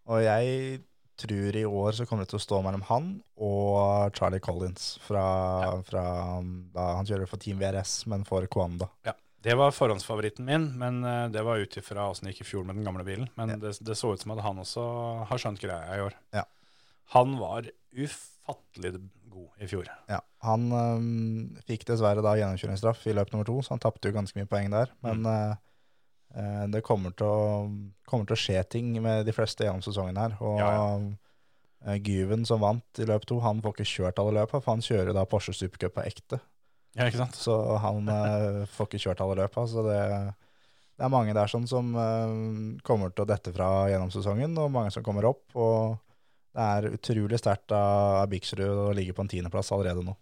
Speaker 2: Og jeg tror i år så kommer det til å stå mellom han og Charlie Collins fra, fra da han kjører for Team VRS, men for Kwanda.
Speaker 1: Det var forhåndsfavoritten min, men eh, det var ut ifra åssen det gikk i fjor med den gamle bilen. Men
Speaker 2: Ja.
Speaker 1: det, det så ut som at han også har skjønt greia i år.
Speaker 2: Ja.
Speaker 1: Han var ufattelig god i fjor.
Speaker 2: Ja, han øhm, fikk dessverre da gjennomkjøringsstraff i løp nummer to, så han tapte jo ganske mye poeng der. Men mm. øh, det kommer til, å, kommer til å skje ting med de fleste gjennom sesongen her. Og
Speaker 1: Ja,
Speaker 2: øh, Gyven som vant i løp to, han får ikke kjørt alle løpa, for han kjører da Porsche Supercup på ekte.
Speaker 1: Ja, ikke sant?
Speaker 2: Så han øh, får ikke kjørt alle løpa. Så det, det er mange der sånn som kommer til å dette fra gjennom sesongen, og mange som kommer opp. og det er utrolig sterkt av Biksrud å ligge på en tiendeplass allerede nå.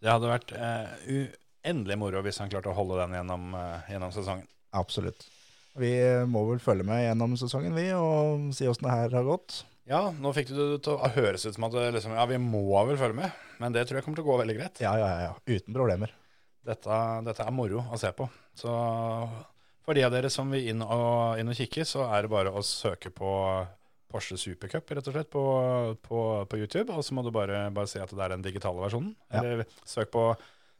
Speaker 1: Det hadde vært uh, uendelig moro hvis han klarte å holde den gjennom, uh, gjennom sesongen.
Speaker 2: Absolutt. Vi må vel følge med gjennom sesongen, vi, og si åssen det her har gått.
Speaker 1: Ja, nå fikk du det til å høres ut som at liksom, ja, vi må vel følge med, men det tror jeg kommer til å gå veldig greit.
Speaker 2: Ja, ja, ja. Uten problemer.
Speaker 1: Dette, dette er moro å se på. Så for de av dere som vil inn og, inn og kikke, så er det bare å søke på Porsche Supercup rett og slett på, på, på YouTube, og så må du bare, bare si at det er den digitale versjonen.
Speaker 2: Ja.
Speaker 1: Eller søk på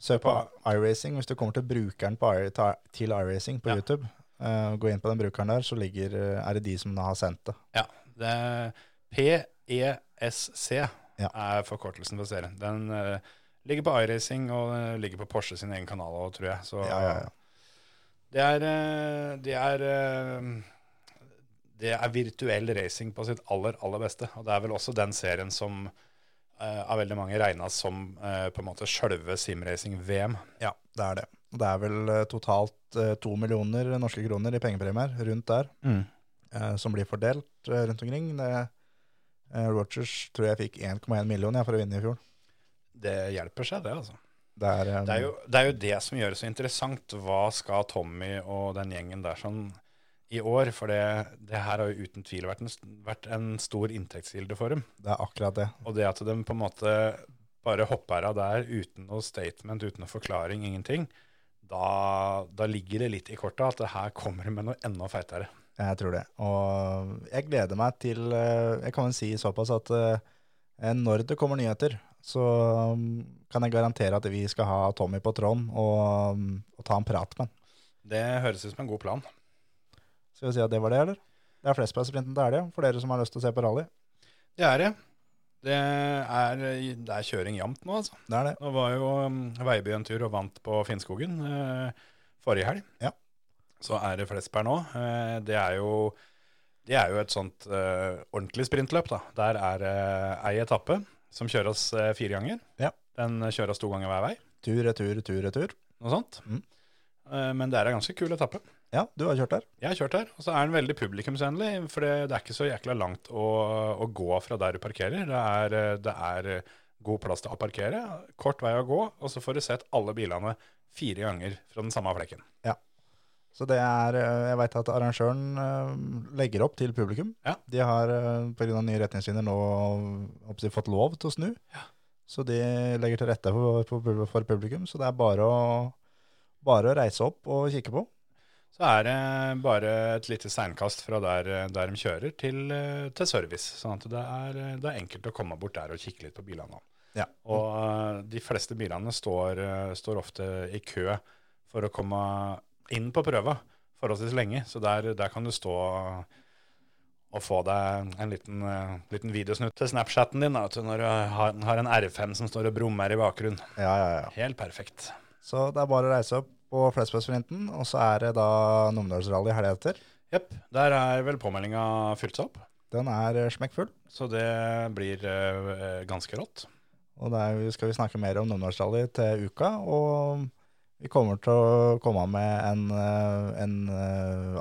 Speaker 2: Søk på iRacing hvis du kommer til brukeren på, i- ta- til iRacing på
Speaker 1: Ja.
Speaker 2: YouTube. Uh, gå inn på den brukeren der, så ligger, eh, er det de som har sendt det.
Speaker 1: Ja, det PESC
Speaker 2: Ja.
Speaker 1: er forkortelsen for serien. Den uh, ligger på iRacing og uh, ligger på Porsche sin egen kanal òg, tror jeg. Så
Speaker 2: Ja, ja, ja.
Speaker 1: det er, det er det er virtuell racing på sitt aller, aller beste. Og det er vel også den serien som av veldig mange regna som eh, på en måte sjølve simracing-VM.
Speaker 2: Ja, det er det. Det er vel eh, totalt eh, to millioner norske kroner i pengepremier rundt der, eh, som blir fordelt eh, rundt omkring. Det, eh, Rogers tror jeg fikk 1,1 million for å vinne i fjor.
Speaker 1: Det hjelper seg, det, altså.
Speaker 2: Det er, um...
Speaker 1: Det er, jo, det er jo det som gjør det så interessant. Hva skal Tommy og den gjengen der sånn i år? For det, det her har jo uten tvil vært en, vært en stor inntektskilde for dem.
Speaker 2: det er akkurat det.
Speaker 1: Og det at de på en måte bare hopper av der uten noe statement, uten noe forklaring, ingenting, da, da ligger det litt i kortet at det her kommer med noe enda feitere.
Speaker 2: Jeg tror det. Og jeg gleder meg til eh, Jeg kan vel si såpass at eh, når det kommer nyheter, så um, kan jeg garantere at vi skal ha Tommy på tråden og, um, og ta en prat med han.
Speaker 1: Det høres ut som en god plan.
Speaker 2: Skal vi si at det var det, eller? Det er flestplasssprinten til helga, for dere som har lyst til å se på rally.
Speaker 1: Det er det. Det er, det er kjøring jevnt nå, altså.
Speaker 2: Det er det.
Speaker 1: Nå var jo um, Veiby en tur og vant på Finnskogen uh, forrige helg.
Speaker 2: Ja.
Speaker 1: Så er det Flesberg nå. Uh, det, er jo, det er jo et sånt uh, ordentlig sprintløp, da. Der er uh, ei etappe som kjøres uh, fire ganger.
Speaker 2: Ja.
Speaker 1: Den kjøres to ganger hver vei,
Speaker 2: Tur, retur, tur, retur.
Speaker 1: noe sånt.
Speaker 2: Mm.
Speaker 1: Eh, men det er en ganske kul etappe.
Speaker 2: Ja, du har kjørt der.
Speaker 1: Jeg har kjørt her, og så er den veldig publikumsvennlig. For det, det er ikke så jækla langt å, å gå fra der du parkerer. Det er, eh, det er god plass til å parkere, kort vei å gå, og så får du sett alle bilene fire ganger fra den samme flekken. Ja.
Speaker 2: Så det er eh, Jeg veit at arrangøren eh, legger opp til publikum.
Speaker 1: Ja.
Speaker 2: De har eh, pga. nye retningslinjer nå oppsett, fått lov til å snu. Så de legger til rette for, for, for publikum. Så det er bare å, bare å reise opp og kikke på.
Speaker 1: Så er det bare et lite steinkast fra der, der de kjører, til, til service. Sånn at det er, det er enkelt å komme bort der og kikke litt på bilene.
Speaker 2: Ja.
Speaker 1: Og eh, de fleste bilene står, eh, står ofte i kø for å komme inn på prøva forholdsvis lenge. Så der, der kan du stå og få deg en liten, uh, liten videosnutt til Snapchaten din da, når du har, har en R5 som står og brummer i bakgrunnen.
Speaker 2: Ja, ja, ja.
Speaker 1: Helt perfekt.
Speaker 2: Så det er bare å reise opp på Flesbergsprinten, og så er det da Numedalsrally helga etter.
Speaker 1: Jepp. Der er vel påmeldinga fylt seg opp.
Speaker 2: Den er eh, smekkfull.
Speaker 1: Så det blir uh, ganske rått.
Speaker 2: Og der skal vi snakke mer om Numedalsrally til uka. Og vi kommer til å komme med en, eh, en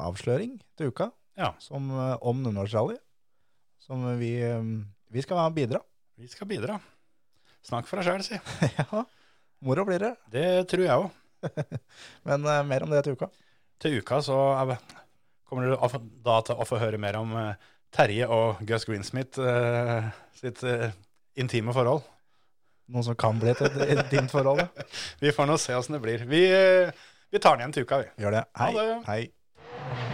Speaker 2: avsløring til uka
Speaker 1: Ja.
Speaker 2: som, om Numedalsrally. Som vi, vi skal være med og bidra.
Speaker 1: Vi skal bidra. Snakk for deg sjæl, si.
Speaker 2: ja, moro blir det.
Speaker 1: Det tror jeg òg.
Speaker 2: Men eh, mer om det til uka.
Speaker 1: Til uka så er, kommer du da til å få høre mer om eh, Terje og Gus Greensmith eh, sitt eh, intime forhold.
Speaker 2: Noe som kan bli et intimt forhold. ja.
Speaker 1: Vi får nå se åssen det blir. Vi, eh, vi tar den igjen til uka, vi.
Speaker 2: Gjør det. Hei. Hei.